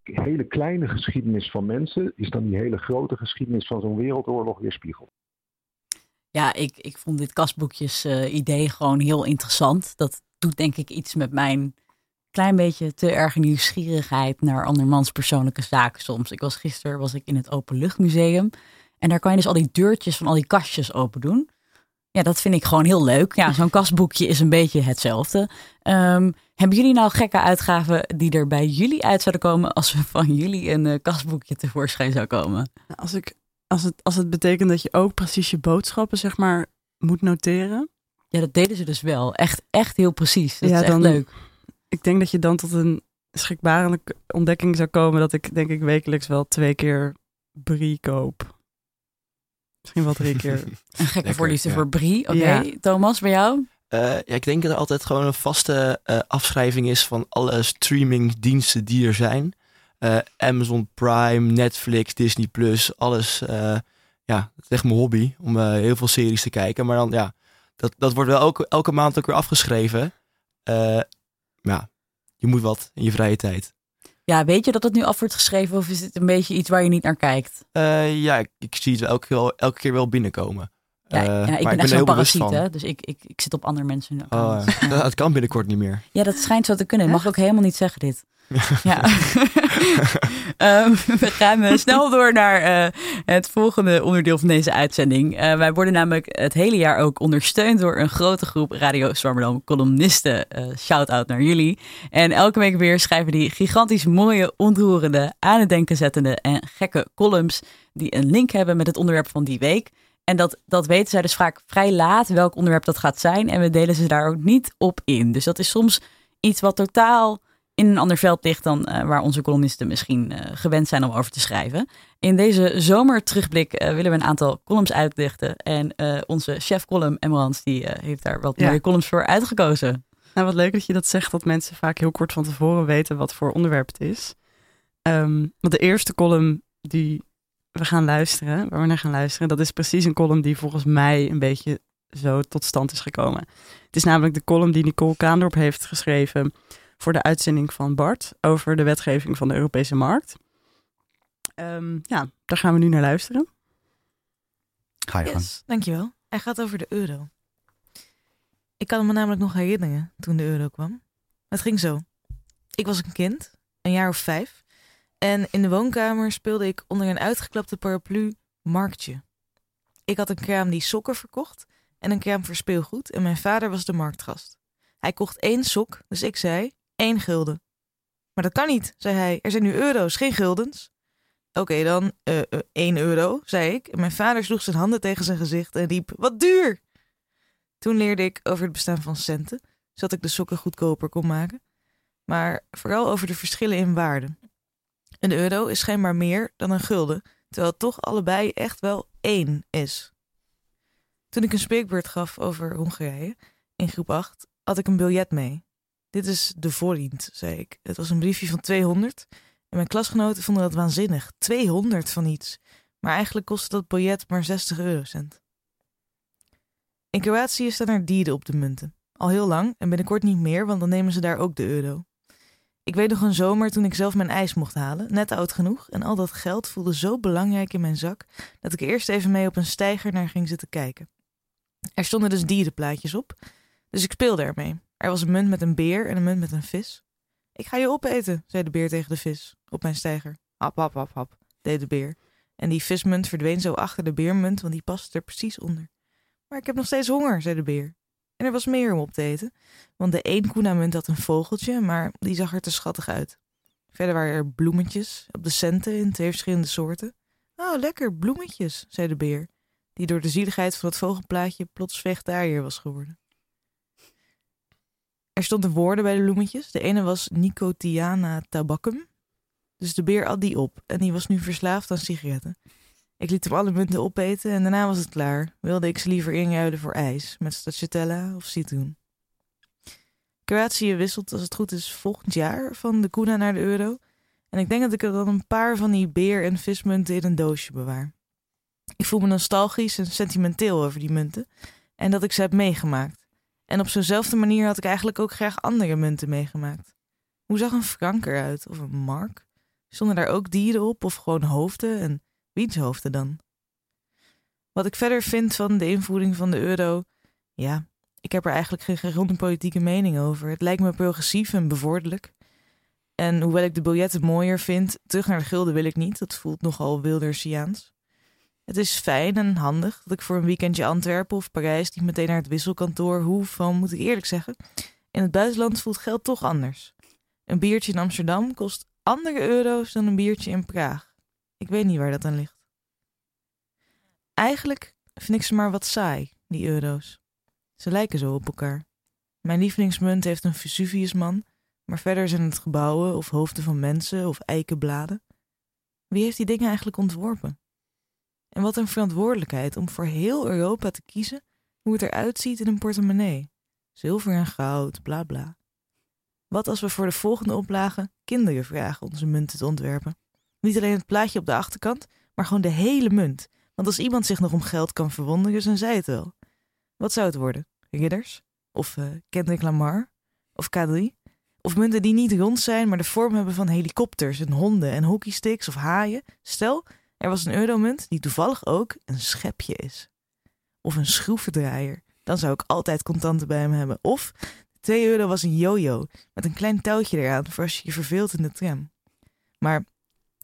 hele kleine geschiedenis van mensen is dan die hele grote geschiedenis van zo'n wereldoorlog weer spiegel. Ja, ik, ik vond dit kasboekjes uh, idee gewoon heel interessant. Dat doet denk ik iets met mijn klein beetje te erg nieuwsgierigheid naar andermans persoonlijke zaken soms. Ik was gisteren was ik in het Openluchtmuseum en daar kan je dus al die deurtjes van al die kastjes open doen. Ja, dat vind ik gewoon heel leuk. Ja, zo'n kastboekje is een beetje hetzelfde. Um, hebben jullie nou gekke uitgaven die er bij jullie uit zouden komen als er van jullie een uh, kastboekje tevoorschijn zou komen? Nou, als, ik, als, het, als het betekent dat je ook precies je boodschappen zeg maar moet noteren. Ja, dat deden ze dus wel. Echt, echt heel precies. Dat ja, is echt dan, leuk ik denk dat je dan tot een schrikbarelijke ontdekking zou komen dat ik denk ik wekelijks wel twee keer brie koop. Misschien wel drie keer. [laughs] Een gekke voorliefde ja. voor brie. Oké, Ja. Thomas, bij jou? Eh, ja, ik denk dat er altijd gewoon een vaste eh, afschrijving is van alle streamingdiensten die er zijn. Eh, Amazon Prime, Netflix, Disney Plus, alles. eh, ja, het is echt mijn hobby om eh, heel veel series te kijken. Maar dan ja, dat, dat wordt wel elke, elke maand ook weer afgeschreven. Ja, je moet wat in je vrije tijd. Ja, weet je dat het nu af wordt geschreven of is het een beetje iets waar je niet naar kijkt? Eh, ja, ik, ik zie het elke, keer wel- elke keer wel binnenkomen. Ja, Eh, ja, ik ben er echt zo'n parasiet, hè? Dus ik, ik, ik zit op andere mensen. Oh, [laughs] ja. Het kan binnenkort niet meer. Ja, dat schijnt zo te kunnen. Mag ik ook helemaal niet zeggen dit. Ja. [laughs] [laughs] Ehm, we gaan eh, snel door naar eh, het volgende onderdeel van deze uitzending. Wij worden namelijk het hele jaar ook ondersteund door een grote groep Radio Zwammerdam columnisten. Eh Shout-out naar jullie. En elke week weer schrijven die gigantisch mooie, ontroerende, aan het denken zettende en gekke columns die een link hebben met het onderwerp van die week. En dat, dat weten zij dus vaak vrij laat welk onderwerp dat gaat zijn. En we delen ze daar ook niet op in. Dus dat is soms iets wat totaal in een ander veld ligt dan eh, waar onze columnisten misschien eh, gewend zijn om over te schrijven. In deze zomerterugblik eh, willen we een aantal columns uitlichten. En onze chef column, Emrans, die heeft daar wat Ja. mooie columns voor uitgekozen. Nou, wat leuk dat je dat zegt, dat mensen vaak heel kort van tevoren weten wat voor onderwerp het is. Ehm, want de eerste column die we gaan luisteren, waar we naar gaan luisteren, dat is precies een column die volgens mij een beetje zo tot stand is gekomen. Het is namelijk de column die Nicole Kaandorp heeft geschreven voor de uitzending van Bart over de wetgeving van de Europese markt. Ehm, ja, daar gaan we nu naar luisteren. Ga je gang. Yes, dankjewel. Hij gaat over de euro. Ik kan me namelijk nog herinneren toen de euro kwam. Het ging zo. Ik was een kind, een jaar of vijf. En in de woonkamer speelde ik onder een uitgeklapte paraplu marktje. Ik had een kraam die sokken verkocht en een kraam voor speelgoed. En mijn vader was de marktgast. Hij kocht één sok, dus ik zei één gulden. Maar dat kan niet, zei hij. Er zijn nu euro's, geen guldens. Oké, dan eh eh, 1 euro, zei ik. En mijn vader sloeg zijn handen tegen zijn gezicht en riep: Wat duur! Toen leerde ik over het bestaan van centen, zodat ik de sokken goedkoper kon maken. Maar vooral over de verschillen in waarde. Een euro is schijnbaar meer dan een gulden, terwijl het toch allebei echt wel één is. Toen ik een spreekbeurt gaf over Hongarije in groep 8, had ik een biljet mee. Dit is de voorriend, zei ik. Het was een briefje van 200 en mijn klasgenoten vonden dat waanzinnig. 200 van iets. Maar eigenlijk kostte dat biljet maar 60 eurocent. In Kroatië staan er dieren op de munten. Al heel lang en binnenkort niet meer, want dan nemen ze daar ook de euro. Ik weet nog een zomer toen ik zelf mijn ijs mocht halen, net oud genoeg, en al dat geld voelde zo belangrijk in mijn zak dat ik er eerst even mee op een steiger naar ging zitten kijken. Er stonden dus dierenplaatjes op, dus ik speelde ermee. Er was een munt met een beer en een munt met een vis. Ik ga je opeten, zei de beer tegen de vis op mijn steiger. Hap, hap, hap, hap, deed de beer. En die vismunt verdween zo achter de beermunt, want die paste er precies onder. Maar ik heb nog steeds honger, zei de beer. En er was meer om op te eten, want de één kuna-munt had een vogeltje, maar die zag er te schattig uit. Verder waren er bloemetjes op de centen in twee verschillende soorten. Oh, lekker, bloemetjes, zei de beer, die door de zieligheid van het vogelplaatje plots vegetariër was geworden. Er stonden woorden bij de bloemetjes. De ene was Nicotiana tabacum. Dus de beer at die op en die was nu verslaafd aan sigaretten. Ik liet hem alle munten opeten en daarna was het klaar. Wilde ik ze liever inruilen voor ijs met stracciatella of citroen. Kroatië wisselt als het goed is volgend jaar van de kuna naar de euro. En ik denk dat ik er dan een paar van die beer- en vismunten in een doosje bewaar. Ik voel me nostalgisch en sentimenteel over die munten en dat ik ze heb meegemaakt. En op zo'nzelfde manier had ik eigenlijk ook graag andere munten meegemaakt. Hoe zag een frank eruit of een mark? Stonden daar ook dieren op of gewoon hoofden en wiens hoofden dan? Wat ik verder vind van de invoering van de euro, ja, ik heb er eigenlijk geen gegronde politieke mening over. Het lijkt me progressief en bevorderlijk. En hoewel ik de biljetten mooier vind, terug naar de gulden wil ik niet. Dat voelt nogal Wildersiaans. Het is fijn en handig dat ik voor een weekendje Antwerpen of Parijs niet meteen naar het wisselkantoor hoef, van moet ik eerlijk zeggen. In het buitenland voelt geld toch anders. Een biertje in Amsterdam kost andere euro's dan een biertje in Praag. Ik weet niet waar dat aan ligt. Eigenlijk vind ik ze maar wat saai, die euro's. Ze lijken zo op elkaar. Mijn lievelingsmunt heeft een Vesuviusman, Maar verder zijn het gebouwen of hoofden van mensen of eikenbladen. Wie heeft die dingen eigenlijk ontworpen? En wat een verantwoordelijkheid om voor heel Europa te kiezen hoe het eruit ziet in een portemonnee. Zilver en goud, bla bla. Wat als we voor de volgende oplage kinderen vragen onze munten te ontwerpen? Niet alleen het plaatje op de achterkant, maar gewoon de hele munt. Want als iemand zich nog om geld kan verwonderen, dan zij het wel. Wat zou het worden? Ridders? Of uh, Kendrick Lamar? Of K3? Of munten die niet rond zijn, maar de vorm hebben van helikopters en honden en hockeysticks of haaien. Stel, er was een euromunt die toevallig ook een schepje is. Of een schroevendraaier. Dan zou ik altijd contanten bij hem hebben. Of 2 euro was een yo-yo met een klein touwtje eraan voor als je je verveelt in de tram. Maar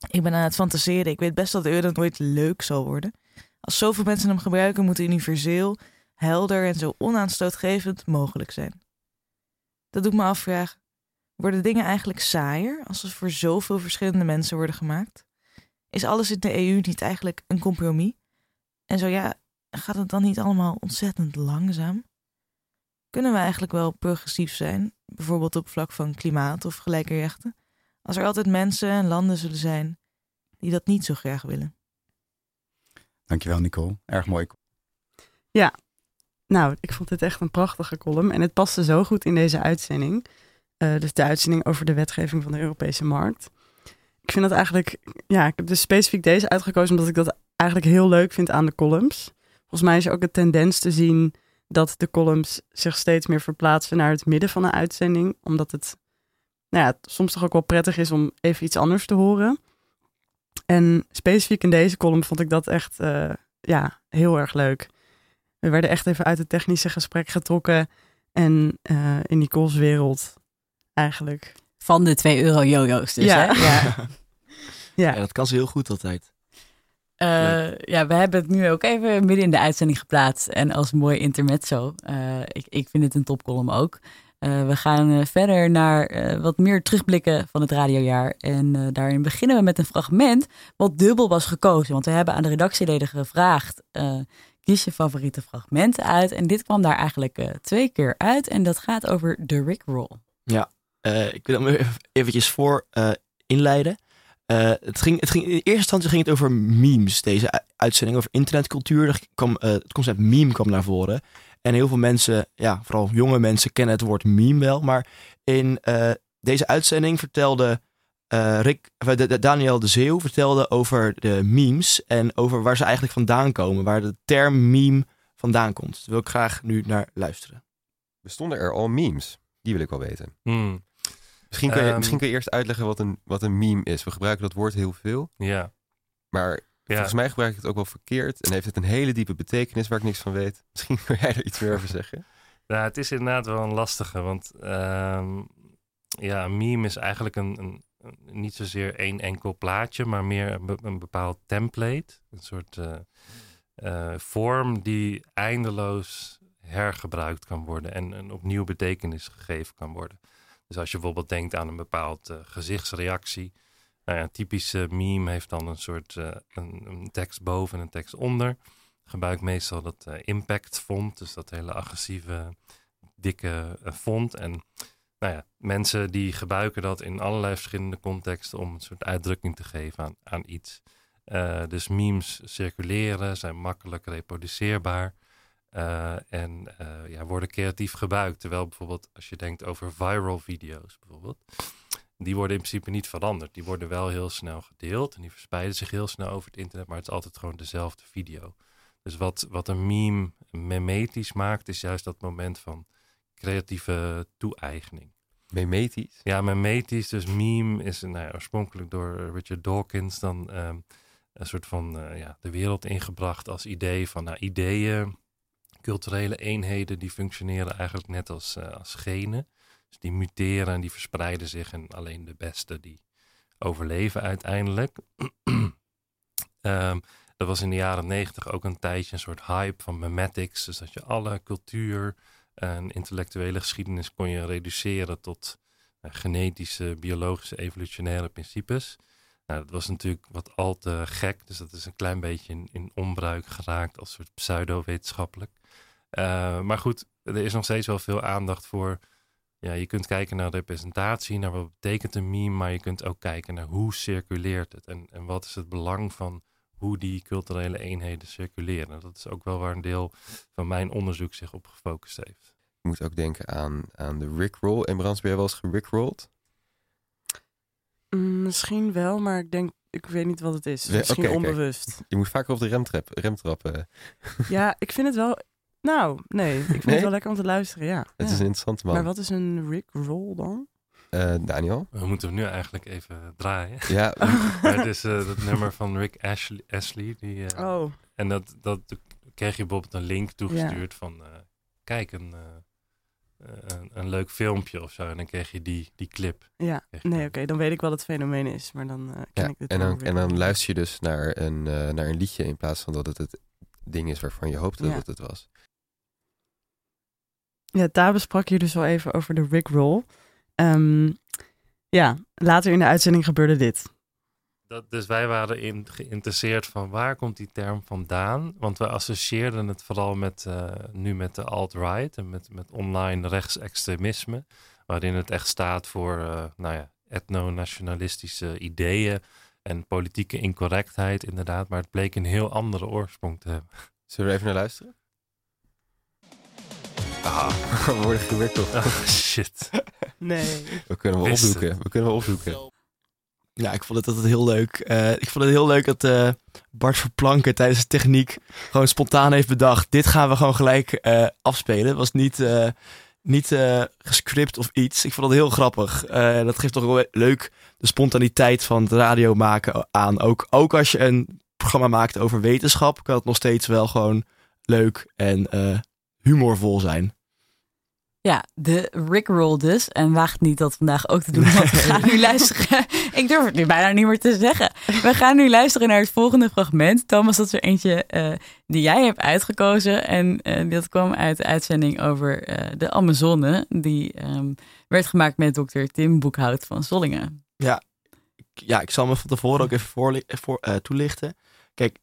ik ben aan het fantaseren. Ik weet best dat euro nooit leuk zal worden. Als zoveel mensen hem gebruiken, moet universeel, helder en zo onaanstootgevend mogelijk zijn. Dat doet me afvragen. Worden dingen eigenlijk saaier als ze voor zoveel verschillende mensen worden gemaakt? Is alles in de EU niet eigenlijk een compromis? En zo ja, gaat het dan niet allemaal ontzettend langzaam? Kunnen we eigenlijk wel progressief zijn, bijvoorbeeld op vlak van klimaat of gelijke rechten, als er altijd mensen en landen zullen zijn die dat niet zo graag willen? Dankjewel Nicole, erg mooi. Ja, nou, ik vond dit echt een prachtige column en het paste zo goed in deze uitzending. Uh, dus de uitzending over de wetgeving van de Europese markt. Ik vind dat eigenlijk, ja, ik heb dus specifiek deze uitgekozen omdat ik dat eigenlijk heel leuk vind aan de columns. Volgens mij is er ook een tendens te zien dat de columns zich steeds meer verplaatsen naar het midden van een uitzending. Omdat het, nou ja, soms toch ook wel prettig is om even iets anders te horen. En specifiek in deze column vond ik dat echt uh, ja, heel erg leuk. We werden echt even uit het technische gesprek getrokken. En uh, in Nicole's wereld eigenlijk. Van de 2 euro jojo's dus, ja. hè? Ja. [laughs] ja. ja, dat kan ze heel goed altijd. Uh, ja, we hebben het nu ook even midden in de uitzending geplaatst. En als mooi intermezzo. Uh, ik, ik vind het een topcolumn ook. Uh, we gaan verder naar wat meer terugblikken van het radiojaar. En daarin beginnen we met een fragment wat dubbel was gekozen. Want we hebben aan de redactieleden gevraagd, kies je favoriete fragmenten uit. En dit kwam daar eigenlijk twee keer uit. En dat gaat over de Rickroll. Ja, ik wil hem eventjes voor inleiden. Het ging, het ging, in eerste instantie ging het over memes, deze uitzending over internetcultuur. Er kwam, het concept meme kwam naar voren. En heel veel mensen, ja, vooral jonge mensen, kennen het woord meme wel. Maar in uh, deze uitzending vertelde Rick, de, de, Daniel de Zeeuw vertelde over de memes en over waar ze eigenlijk vandaan komen. Waar de term meme vandaan komt. Daar wil ik graag nu naar luisteren. Bestonden er al memes? Die wil ik wel weten. Hmm. Misschien kun, je, um, misschien kun je eerst uitleggen wat een, wat een meme is. We gebruiken dat woord heel veel. Ja. Maar. Volgens mij gebruik ik het ook wel verkeerd. En heeft het een hele diepe betekenis waar ik niks van weet. [laughs] Misschien kun jij er iets meer over [laughs] zeggen. Nou, het is inderdaad wel een lastige. Want um, ja, een meme is eigenlijk een, een, een, niet zozeer één enkel plaatje, maar meer een, een bepaald template. Een soort uh, uh, vorm die eindeloos hergebruikt kan worden en, en opnieuw betekenis gegeven kan worden. Dus als je bijvoorbeeld denkt aan een bepaald uh, gezichtsreactie. Nou typische meme heeft dan een soort uh, een, een, tekst boven en een tekst onder. Gebruik meestal dat uh, impact font, dus dat hele agressieve, dikke font. En nou ja, mensen die gebruiken dat in allerlei verschillende contexten om een soort uitdrukking te geven aan, aan iets. dus memes circuleren, zijn makkelijk reproduceerbaar. En ja, worden creatief gebruikt. Terwijl bijvoorbeeld als je denkt over viral video's bijvoorbeeld. Die worden in principe niet veranderd. Die worden wel heel snel gedeeld. En die verspreiden zich heel snel over het internet. Maar het is altijd gewoon dezelfde video. Dus wat, wat een meme memetisch maakt, is juist dat moment van creatieve toe-eigening. Memetisch? Ja, memetisch. Dus meme is nou ja, oorspronkelijk door Richard Dawkins dan um, een soort van uh, ja, de wereld ingebracht als idee van nou, ideeën culturele eenheden die functioneren eigenlijk net als, uh, als genen. Dus die muteren en die verspreiden zich en alleen de beste die overleven uiteindelijk. um, dat [clears throat] was in de jaren negentig ook een tijdje een soort hype van memetics. Dus dat je alle cultuur en intellectuele geschiedenis kon je reduceren tot uh, genetische, biologische, evolutionaire principes. Nou, dat was natuurlijk wat al te gek, dus dat is een klein beetje in, onbruik geraakt als soort pseudo-wetenschappelijk. Uh, maar goed, er is nog steeds wel veel aandacht voor ja, je kunt kijken naar representatie, naar wat betekent een meme, maar je kunt ook kijken naar hoe circuleert het en, en wat is het belang van hoe die culturele eenheden circuleren. Dat is ook wel waar een deel van mijn onderzoek zich op gefocust heeft. Je moet ook denken aan, aan de Rickroll. En Brands, ben je wel eens gerickrolled? Mm, misschien wel, maar ik denk, ik weet niet wat het is. Misschien okay, onbewust. Je moet vaker op de remtrap, remtrappen. Ja, ik vind het wel. Nou, nee, ik vind het wel lekker om te luisteren, ja. Het is een interessante man. Maar wat is een Rickroll dan? Uh, Daniel? We moeten hem nu eigenlijk even draaien. Ja. [laughs] maar het is uh, het nummer van Rick Ashley. Ashley die, uh, oh. En dat, dat kreeg je bijvoorbeeld een link toegestuurd van... kijk, een, een, een, leuk filmpje of zo. En dan kreeg je die, die clip. Ja, nee, oké. Okay. Dan weet ik wat het fenomeen is. Maar dan ken ja, ik het en dan, en dan luister je dus naar een, naar een liedje... in plaats van dat het het ding is waarvan je hoopte ja. dat het was. Ja, daar besprak je dus al even over de Rickroll... Um, ja, later in de uitzending gebeurde dit. Dat, dus wij waren in, geïnteresseerd van waar komt die term vandaan? Want we associeerden het vooral met, uh, nu met de alt-right en met, met online rechtsextremisme. Waarin het echt staat voor uh, nou ja, etno-nationalistische ideeën en politieke incorrectheid inderdaad. Maar het bleek een heel andere oorsprong te hebben. Zullen we even naar luisteren? Ah, [laughs] we worden gewikkeld. Oh, shit. Nee. We kunnen wel opzoeken. We kunnen wel opzoeken. Ja, ik vond het altijd heel leuk. Uh, ik vond het heel leuk dat uh, Bart Verplanken tijdens de techniek gewoon spontaan heeft bedacht. Dit gaan we gewoon gelijk uh, afspelen. Het was niet, niet gescript of iets. Ik vond het heel grappig. dat geeft toch wel leuk de spontaniteit van het radio maken aan. Ook, ook als je een programma maakt over wetenschap, kan het nog steeds wel gewoon leuk en humorvol zijn. Ja, de Rickroll dus. En waagt niet dat vandaag ook te doen, want we gaan nu luisteren. [laughs] Ik durf het nu bijna niet meer te zeggen. We gaan nu luisteren naar het volgende fragment. Thomas, dat is er eentje uh, die jij hebt uitgekozen. En uh, dat kwam uit de uitzending over uh, de Amazone. Die um, werd gemaakt met dokter Tim Boekhout van Zollingen. Ja, ja ik zal me van tevoren ook even voor, voor, toelichten. Kijk,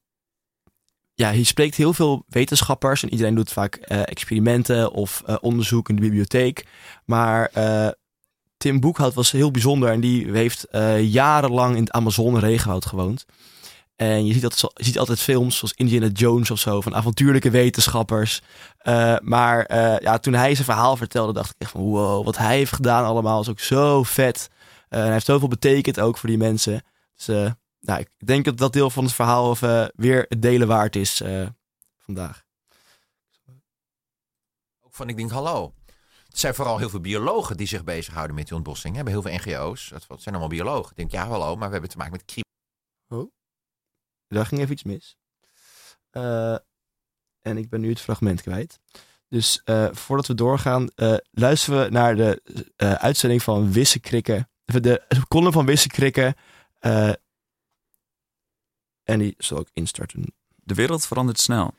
ja, hier spreekt heel veel wetenschappers en iedereen doet vaak uh, experimenten of uh, onderzoek in de bibliotheek. Maar uh, Tim Boekhout was heel bijzonder en die heeft jarenlang in het Amazone regenwoud gewoond. En je ziet, dat, je ziet altijd films zoals Indiana Jones of zo, van avontuurlijke wetenschappers. maar ja, toen hij zijn verhaal vertelde, dacht ik echt van wow, wat hij heeft gedaan allemaal is ook zo vet. hij heeft zoveel betekend ook voor die mensen. Dus nou, ik denk dat dat deel van het verhaal of, uh, weer het delen waard is uh, vandaag. Ook van, ik denk, hallo. Er zijn vooral heel veel biologen die zich bezighouden met die ontbossing. We hebben heel veel NGO's. Dat zijn allemaal biologen. Ik denk, ja, hallo, maar we hebben te maken met krim. Oh, daar ging even iets mis. Uh, en ik ben nu het fragment kwijt. Dus voordat we doorgaan, luisteren we naar de uitzending van Wisse Krikken. De column van Wisse Krikken en die zal ook instarten. De wereld verandert snel.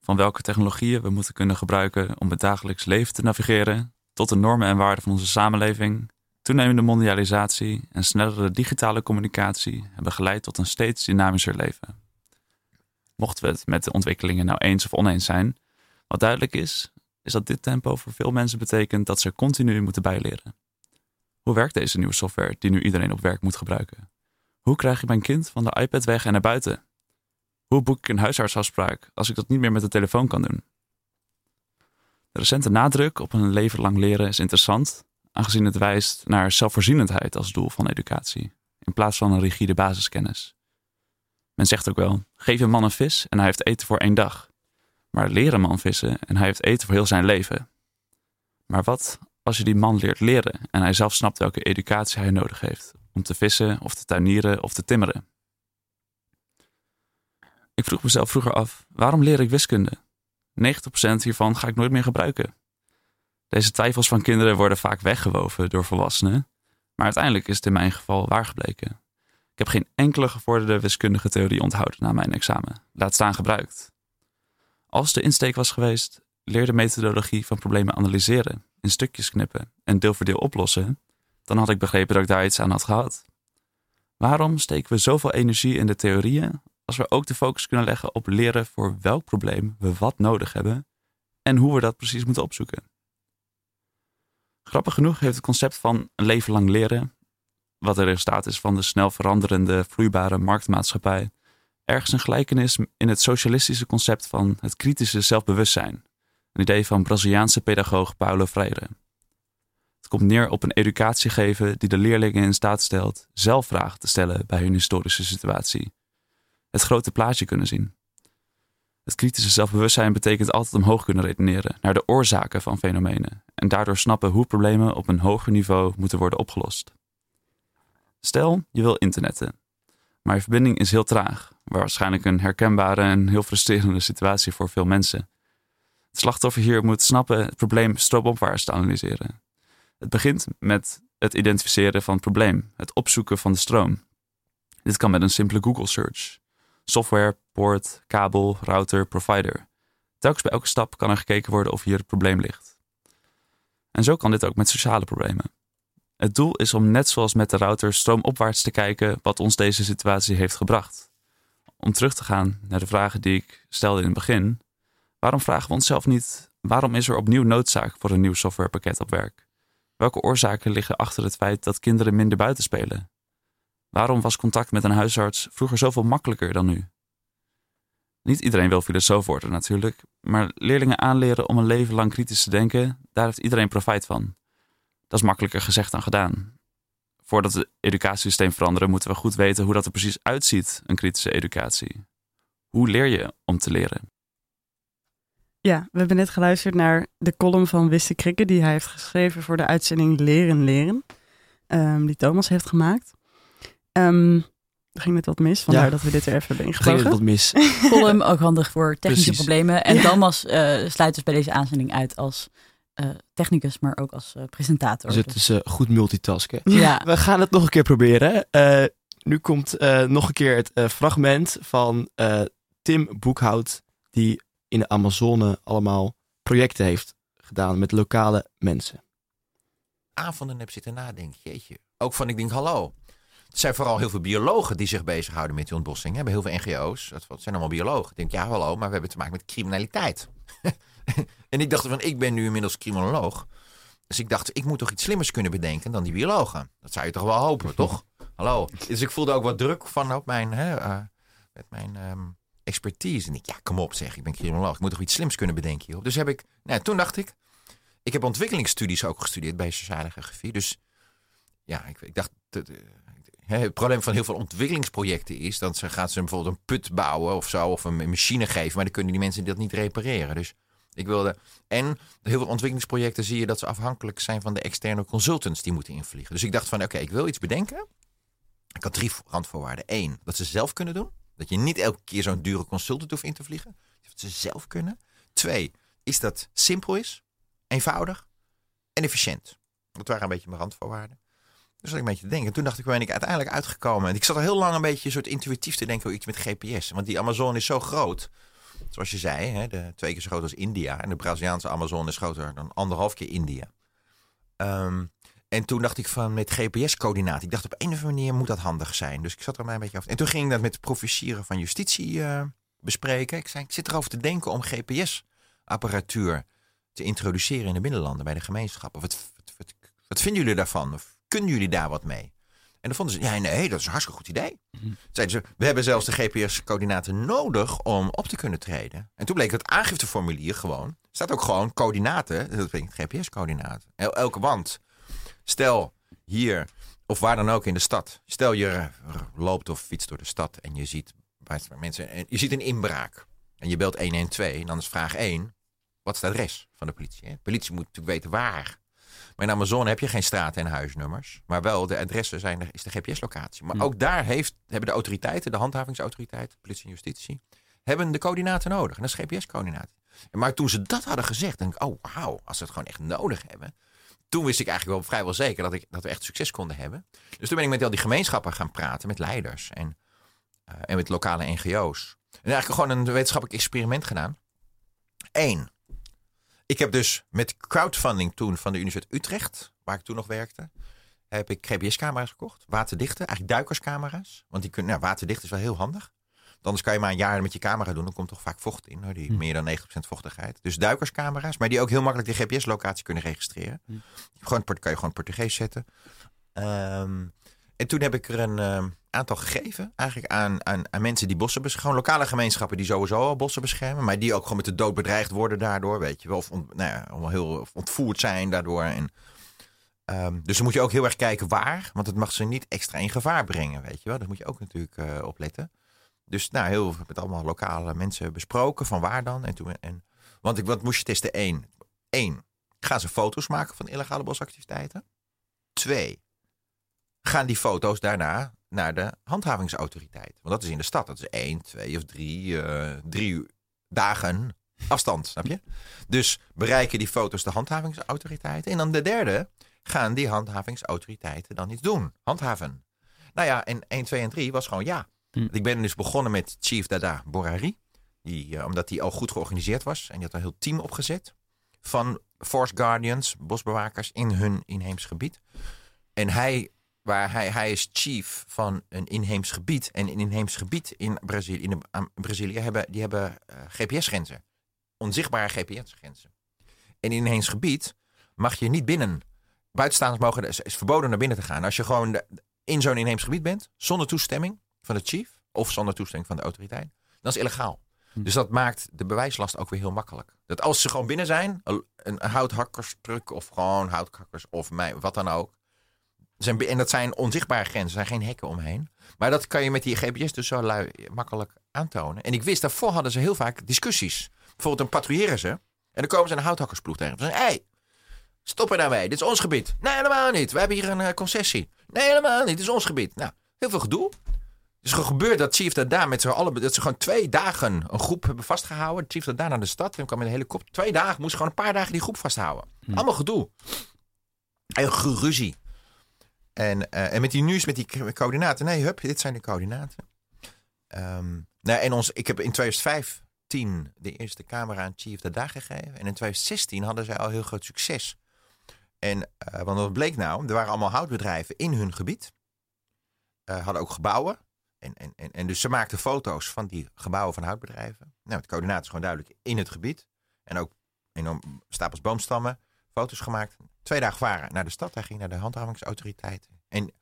Van welke technologieën we moeten kunnen gebruiken om het dagelijks leven te navigeren, tot de normen en waarden van onze samenleving, toenemende mondialisatie en snellere digitale communicatie hebben geleid tot een steeds dynamischer leven. Mochten we het met de ontwikkelingen nou eens of oneens zijn, wat duidelijk is, is dat dit tempo voor veel mensen betekent dat ze continu moeten bijleren. Hoe werkt deze nieuwe software die nu iedereen op werk moet gebruiken? Hoe krijg ik mijn kind van de iPad weg en naar buiten? Hoe boek ik een huisartsafspraak als ik dat niet meer met de telefoon kan doen? De recente nadruk op een leven lang leren is interessant, aangezien het wijst naar zelfvoorzienendheid als doel van educatie, in plaats van een rigide basiskennis. Men zegt ook wel: geef een man een vis en hij heeft eten voor één dag. Maar leer een man vissen en hij heeft eten voor heel zijn leven. Maar wat als je die man leert leren en hij zelf snapt welke educatie hij nodig heeft om te vissen of te tuinieren of te timmeren. Ik vroeg mezelf vroeger af, waarom leer ik wiskunde? 90% hiervan ga ik nooit meer gebruiken. Deze twijfels van kinderen worden vaak weggewoven door volwassenen, maar uiteindelijk is het in mijn geval waar gebleken. Ik heb geen enkele gevorderde wiskundige theorie onthouden na mijn examen, laat staan gebruikt. Als de insteek was geweest, leer de methodologie van problemen analyseren, in stukjes knippen en deel voor deel oplossen, dan had ik begrepen dat ik daar iets aan had gehad. Waarom steken we zoveel energie in de theorieën als we ook de focus kunnen leggen op leren voor welk probleem we wat nodig hebben en hoe we dat precies moeten opzoeken? Grappig genoeg heeft het concept van een leven lang leren, wat het resultaat is van de snel veranderende, vloeibare marktmaatschappij, ergens een gelijkenis in het socialistische concept van het kritische zelfbewustzijn, een idee van Braziliaanse pedagoog Paulo Freire. Komt neer op een educatie geven die de leerlingen in staat stelt zelf vragen te stellen bij hun historische situatie. Het grote plaatje kunnen zien. Het kritische zelfbewustzijn betekent altijd omhoog kunnen redeneren naar de oorzaken van fenomenen en daardoor snappen hoe problemen op een hoger niveau moeten worden opgelost. Stel, je wil internetten, maar je verbinding is heel traag, waarschijnlijk een herkenbare en heel frustrerende situatie voor veel mensen. Het slachtoffer hier moet snappen het probleem stroomopwaarts te analyseren. Het begint met het identificeren van het probleem, het opzoeken van de stroom. Dit kan met een simpele Google search. Software, poort, kabel, router, provider. Telkens bij elke stap kan er gekeken worden of hier het probleem ligt. En zo kan dit ook met sociale problemen. Het doel is om net zoals met de router stroomopwaarts te kijken wat ons deze situatie heeft gebracht. Om terug te gaan naar de vragen die ik stelde in het begin. Waarom vragen we onszelf niet waarom is er opnieuw noodzaak voor een nieuw softwarepakket op werk? Welke oorzaken liggen achter het feit dat kinderen minder buiten spelen? Waarom was contact met een huisarts vroeger zoveel makkelijker dan nu? Niet iedereen wil filosoof worden natuurlijk, maar leerlingen aanleren om een leven lang kritisch te denken, daar heeft iedereen profijt van. Dat is makkelijker gezegd dan gedaan. Voordat het educatiesysteem veranderen, moeten we goed weten hoe dat er precies uitziet, een kritische educatie. Hoe leer je om te leren? Ja, we hebben net geluisterd naar de column van Wisse Krikke, die hij heeft geschreven voor de uitzending Leren Leren, um, die Thomas heeft gemaakt. Um, er ging net wat mis, vandaar ja. dat we dit er even hebben ingevlogen. Ging wat mis. [laughs] Column, ook handig voor technische problemen. En ja. Thomas uh, sluit dus bij deze aanzending uit als uh, technicus, maar ook als uh, presentator. Dus het is goed multitasken. Ja. [laughs] We gaan het nog een keer proberen. nu komt nog een keer het fragment van Tim Boekhout, die in de Amazone allemaal projecten heeft gedaan met lokale mensen. Avonden heb zitten nadenken, jeetje. Ook van ik denk, hallo, het zijn vooral heel veel biologen die zich bezighouden met die ontbossing. We hebben heel veel NGO's. Dat zijn allemaal biologen. Ik denk, ja, hallo, maar we hebben te maken met criminaliteit. [laughs] en ik dacht van, ik ben nu inmiddels criminoloog. Dus ik dacht, ik moet toch iets slimmers kunnen bedenken dan die biologen. Dat zou je toch wel hopen, toch? [laughs] Hallo. Dus ik voelde ook wat druk van op mijn, hè, uh, met mijn um, expertise. En ik, ja, kom op zeg, ik ben criminoloog. Ik moet toch iets slims kunnen bedenken hierop. Dus heb ik, nou, toen dacht ik, ik heb ontwikkelingsstudies ook gestudeerd bij sociale geografie. Dus ja, ik, ik dacht, het probleem van heel veel ontwikkelingsprojecten is dat ze gaan ze bijvoorbeeld een put bouwen of zo, of een machine geven, maar dan kunnen die mensen dat niet repareren. Dus ik wilde. En heel veel ontwikkelingsprojecten zie je dat ze afhankelijk zijn van de externe consultants die moeten invliegen. Dus ik dacht van oké, ik wil iets bedenken. Ik had drie randvoorwaarden. Eén, dat ze zelf kunnen doen. Dat je niet elke keer zo'n dure consultant hoeft in te vliegen. Dat ze zelf kunnen. Twee, is dat simpel is, eenvoudig en efficiënt. Dat waren een beetje mijn randvoorwaarden. Dus dat ik een beetje te denken. Toen dacht ik, ben ik uiteindelijk uitgekomen. En ik zat er heel lang een beetje soort intuïtief te denken over iets met GPS. Want die Amazon is zo groot. Zoals je zei, hè, de, twee keer zo groot als India. En de Braziliaanse Amazon is groter dan anderhalf keer India. Um, en toen dacht ik van met GPS-coördinaten. Ik dacht op een of andere manier moet dat handig zijn. Dus ik zat er maar een beetje over. En toen ging ik dat met de professieren van justitie uh, bespreken. Ik zei, ik zit erover te denken om GPS-apparatuur te introduceren in de binnenlanden bij de gemeenschappen. Wat, wat, wat, wat vinden jullie daarvan? Of kunnen jullie daar wat mee? En dan vonden ze, ja nee, dat is een hartstikke goed idee. Mm Zeiden ze, we hebben zelfs de GPS-coördinaten nodig om op te kunnen treden. En toen bleek het aangifteformulier gewoon, staat ook gewoon coördinaten, dat betekent GPS-coördinaten. elke wand. Stel hier, of waar dan ook in de stad. Stel je loopt of fietst door de stad en je ziet mensen, je ziet een inbraak. En je belt 112 en dan is vraag 1, wat is het adres van de politie? De politie moet natuurlijk weten waar maar in Amazon heb je geen straten en huisnummers. Maar wel de adressen zijn, is de GPS-locatie. Maar ook daar heeft, hebben de autoriteiten, de handhavingsautoriteiten, politie en justitie, hebben de coördinaten nodig. En dat is GPS-coördinaten. Maar toen ze dat hadden gezegd, denk ik, oh wauw, als ze het gewoon echt nodig hebben. Toen wist ik eigenlijk wel vrijwel zeker dat, ik, dat we echt succes konden hebben. Dus toen ben ik met al die gemeenschappen gaan praten, met leiders en, uh, en met lokale NGO's. En eigenlijk gewoon een wetenschappelijk experiment gedaan. Eén, ik heb dus met crowdfunding toen van de Universiteit Utrecht, waar ik toen nog werkte, heb ik GPS-camera's gekocht. Waterdichte, eigenlijk duikerscamera's. Want die kunnen, nou, waterdicht is wel heel handig. Anders kan je maar een jaar met je camera doen. Dan komt toch vaak vocht in. Hoor, die Hm. meer dan 90% vochtigheid. Dus duikerscamera's. Maar die ook heel makkelijk die GPS-locatie kunnen registreren. Hm. Gewoon, kan je gewoon Portugees zetten. Ehm, en toen heb ik er een ehm, aantal gegeven. Eigenlijk aan, aan, aan mensen die bossen beschermen. Gewoon lokale gemeenschappen die sowieso al bossen beschermen. Maar die ook gewoon met de dood bedreigd worden daardoor. Weet je wel. Of ont, nou ja, heel ontvoerd zijn daardoor. En, ehm, dus dan moet je ook heel erg kijken waar. Want het mag ze niet extra in gevaar brengen. Weet je wel. Daar moet je ook natuurlijk eh, op letten. Dus nou, heel met allemaal lokale mensen besproken. Van waar dan? En toen, en, want ik, wat moest je testen? Eén. Eén. Gaan ze foto's maken van illegale bosactiviteiten? Twee. Gaan die foto's daarna naar de handhavingsautoriteit? Want dat is in de stad. Dat is één, twee of drie, eh, drie dagen afstand, snap je? Dus bereiken die foto's de handhavingsautoriteiten? En dan de derde. Gaan die handhavingsautoriteiten dan iets doen? Handhaven. Nou ja, en 1, 2 en 3 was gewoon ja. Want Ik ben dus begonnen met Chief Dada Borari. Die, eh, omdat hij al goed georganiseerd was. En die had een heel team opgezet. Van Forest Guardians, bosbewakers in hun inheems gebied. En hij, waar hij, hij is chief van een inheems gebied. En een inheems gebied in Brazilië, in de, Brazilië hebben, die hebben eh, GPS-grenzen. Onzichtbare GPS-grenzen. En in inheems gebied mag je niet binnen. Buitenstaanders mogen, is, verboden naar binnen te gaan. Als je gewoon in zo'n inheems gebied bent, zonder toestemming van de chief. Of zonder toestemming van de autoriteit. Dat is illegaal. Dus dat maakt de bewijslast ook weer heel makkelijk. Dat als ze gewoon binnen zijn, een, houthakkerstruck of gewoon houthakkers of mij, wat dan ook. Zijn, en dat zijn onzichtbare grenzen, er zijn geen hekken omheen. Maar dat kan je met die GPS dus zo lui, makkelijk aantonen. En ik wist, daarvoor hadden ze heel vaak discussies. Bijvoorbeeld dan patrouilleren ze. En dan komen ze een houthakkersploeg tegen. Ze zeggen, hé, hey, stop er nou mee. Dit is ons gebied. Nee, helemaal niet. We hebben hier een eh, concessie. Nee, helemaal niet. Dit is ons gebied. Nou, heel veel gedoe. Het is gewoon gebeurd dat Chief daar met z'n allen... dat ze gewoon twee dagen een groep hebben vastgehouden. Chief daar naar de stad. En kwam met een helikopter. Twee dagen. Moest gewoon een paar dagen die groep vasthouden. Allemaal gedoe. En geruzie. En, eh, en met die nieuws, met die coördinaten. Nee, hup, dit zijn de coördinaten. Ehm, nou, en ons, ik heb in 2015 de eerste camera aan Chief daar gegeven. En in 2016 hadden zij al heel groot succes. En eh, want wat bleek nou? Er waren allemaal houtbedrijven in hun gebied. Eh, hadden ook gebouwen. En, en, en, en dus ze maakten foto's van die gebouwen van houtbedrijven. Nou, het coördinaat is gewoon duidelijk in het gebied. En ook enorm stapels boomstammen. Foto's gemaakt. Twee dagen varen naar de stad. Hij ging naar de handhavingsautoriteiten. En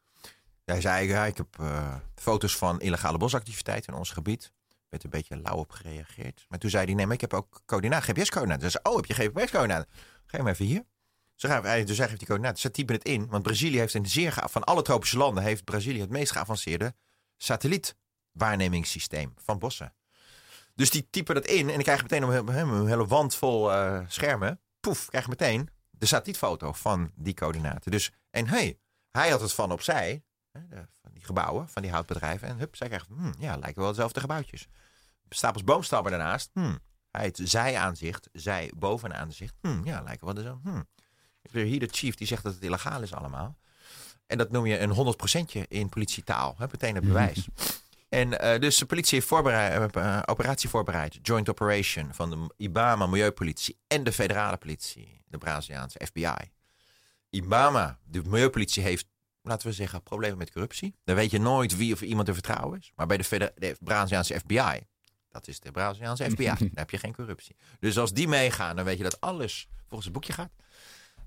hij zei, ja, ik heb eh, foto's van illegale bosactiviteiten in ons gebied. Er werd een beetje lauw op gereageerd. Maar toen zei hij, nee, maar ik heb ook coördinaten, GPS-coördinaten. Dus oh, heb je GPS-coördinaten? Geef hem even hier. Zo gaan we, dus hij geeft die coördinaten. Ze typen het in. Want Brazilië heeft een zeer van alle tropische landen heeft Brazilië het meest geavanceerde satellietwaarnemingssysteem van bossen. Dus die typen dat in en dan krijg meteen een, hele- wand vol eh, schermen. Poef, krijg meteen de satellietfoto van die coördinaten. Dus, en hey, hij had het van opzij, hè, van die gebouwen, van die houtbedrijven. En hup, zij krijgt, hmm, ja, lijken wel dezelfde gebouwtjes. Stapels boomstammen daarnaast, hmm, hij het zij-aanzicht, zij bovenaanzicht. Hmm, ja, lijken wel dezelfde. Hmm. Ik hier de chief die zegt dat het illegaal is allemaal. En dat noem je een 100%je in politietaal. Hè, meteen het bewijs. [laughs] En eh, dus de politie heeft voorbereid, eh, eh, operatie voorbereid. Joint Operation van de IBAMA, Milieupolitie en de federale politie. De Braziliaanse FBI. IBAMA, de Milieupolitie, heeft, laten we zeggen, problemen met corruptie. Dan weet je nooit wie of iemand te vertrouwen is. Maar bij de, de Braziliaanse FBI, dat is de Braziliaanse FBI, [laughs] daar heb je geen corruptie. Dus als die meegaan, dan weet je dat alles volgens het boekje gaat.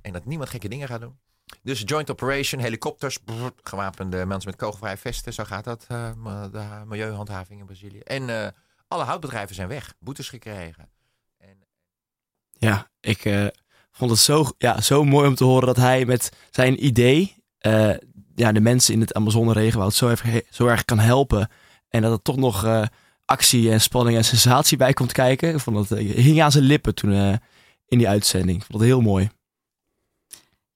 En dat niemand gekke dingen gaat doen. Dus joint operation, helikopters, gewapende mensen met kogelvrije vesten. Zo gaat dat, eh, de milieuhandhaving in Brazilië. En eh, alle houtbedrijven zijn weg, boetes gekregen. Ja, ik eh, vond het zo, ja, zo mooi om te horen dat hij met zijn idee ja, de mensen in het Amazone-regenwoud zo, zo erg kan helpen. En dat er toch nog actie en spanning en sensatie bij komt kijken. Ik vond dat, hing aan zijn lippen toen in die uitzending. Ik vond het heel mooi.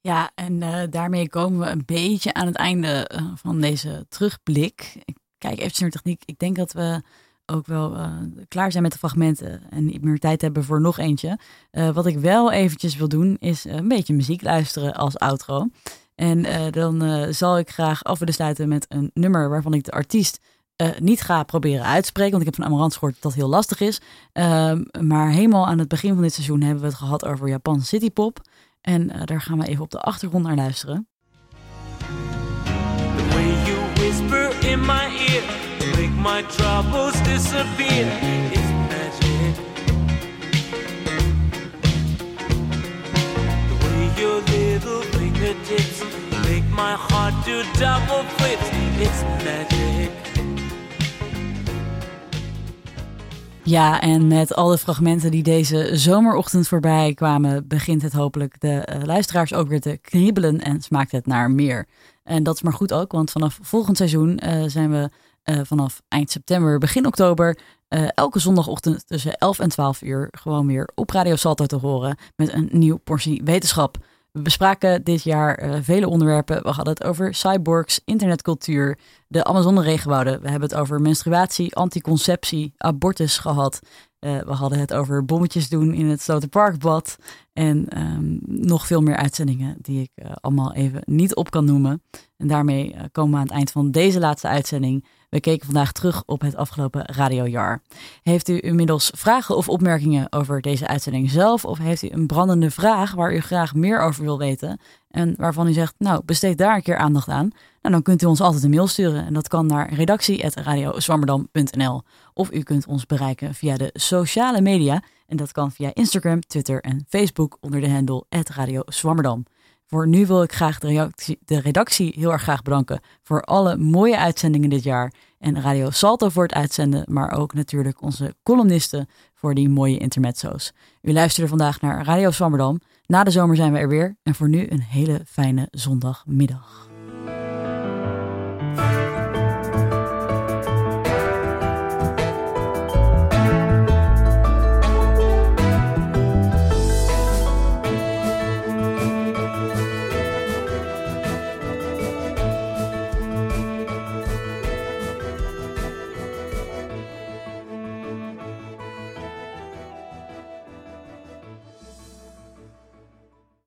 Ja, en eh, daarmee komen we een beetje aan het einde eh, van deze terugblik. Ik kijk even naar techniek. Ik denk dat we ook wel eh, klaar zijn met de fragmenten en niet meer tijd hebben voor nog eentje. Wat ik wel eventjes wil doen, is een beetje muziek luisteren als outro. En dan zal ik graag af willen sluiten met een nummer waarvan ik de artiest niet ga proberen uitspreken. Want ik heb van Amarant gehoord dat dat heel lastig is. Ehm, maar helemaal aan het begin van dit seizoen hebben we het gehad over Japanse citypop. En eh, daar gaan we even op de achtergrond naar luisteren. The way you whisper in my ear make my troubles disappear. It's magic. The way your little fingertips make my heart do double flips. It's magic. Ja, en met al de fragmenten die deze zomerochtend voorbij kwamen, begint het hopelijk de eh, luisteraars ook weer te kriebelen en smaakt het naar meer. En dat is maar goed ook, want vanaf volgend seizoen eh, zijn we eh, vanaf eind september, begin oktober, elke zondagochtend tussen 11 en 12 uur gewoon weer op Radio Salto te horen met een nieuw portie wetenschap. We bespraken dit jaar uh, vele onderwerpen. We hadden het over cyborgs, internetcultuur, de Amazone-regenwouden. We hebben het over menstruatie, anticonceptie, abortus gehad. Uh, we hadden het over bommetjes doen in het Sloterparkbad. En um, nog veel meer uitzendingen die ik uh, allemaal even niet op kan noemen. En daarmee komen we aan het eind van deze laatste uitzending. We keken vandaag terug op het afgelopen radiojaar. Heeft u inmiddels vragen of opmerkingen over deze uitzending zelf? Of heeft u een brandende vraag waar u graag meer over wil weten? En waarvan u zegt, nou, besteed daar een keer aandacht aan. Nou, dan kunt u ons altijd een mail sturen. En dat kan naar redactie.radioswammerdam.nl Of u kunt ons bereiken via de sociale media. En dat kan via Instagram, Twitter en Facebook onder de handle Radio Zwammerdam. Voor nu wil ik graag de redactie, de redactie heel erg graag bedanken voor alle mooie uitzendingen dit jaar. En Radio Salto voor het uitzenden, maar ook natuurlijk onze columnisten voor die mooie intermezzo's. U luisterde vandaag naar Radio Zwammerdam. Na de zomer zijn we er weer en voor nu een hele fijne zondagmiddag.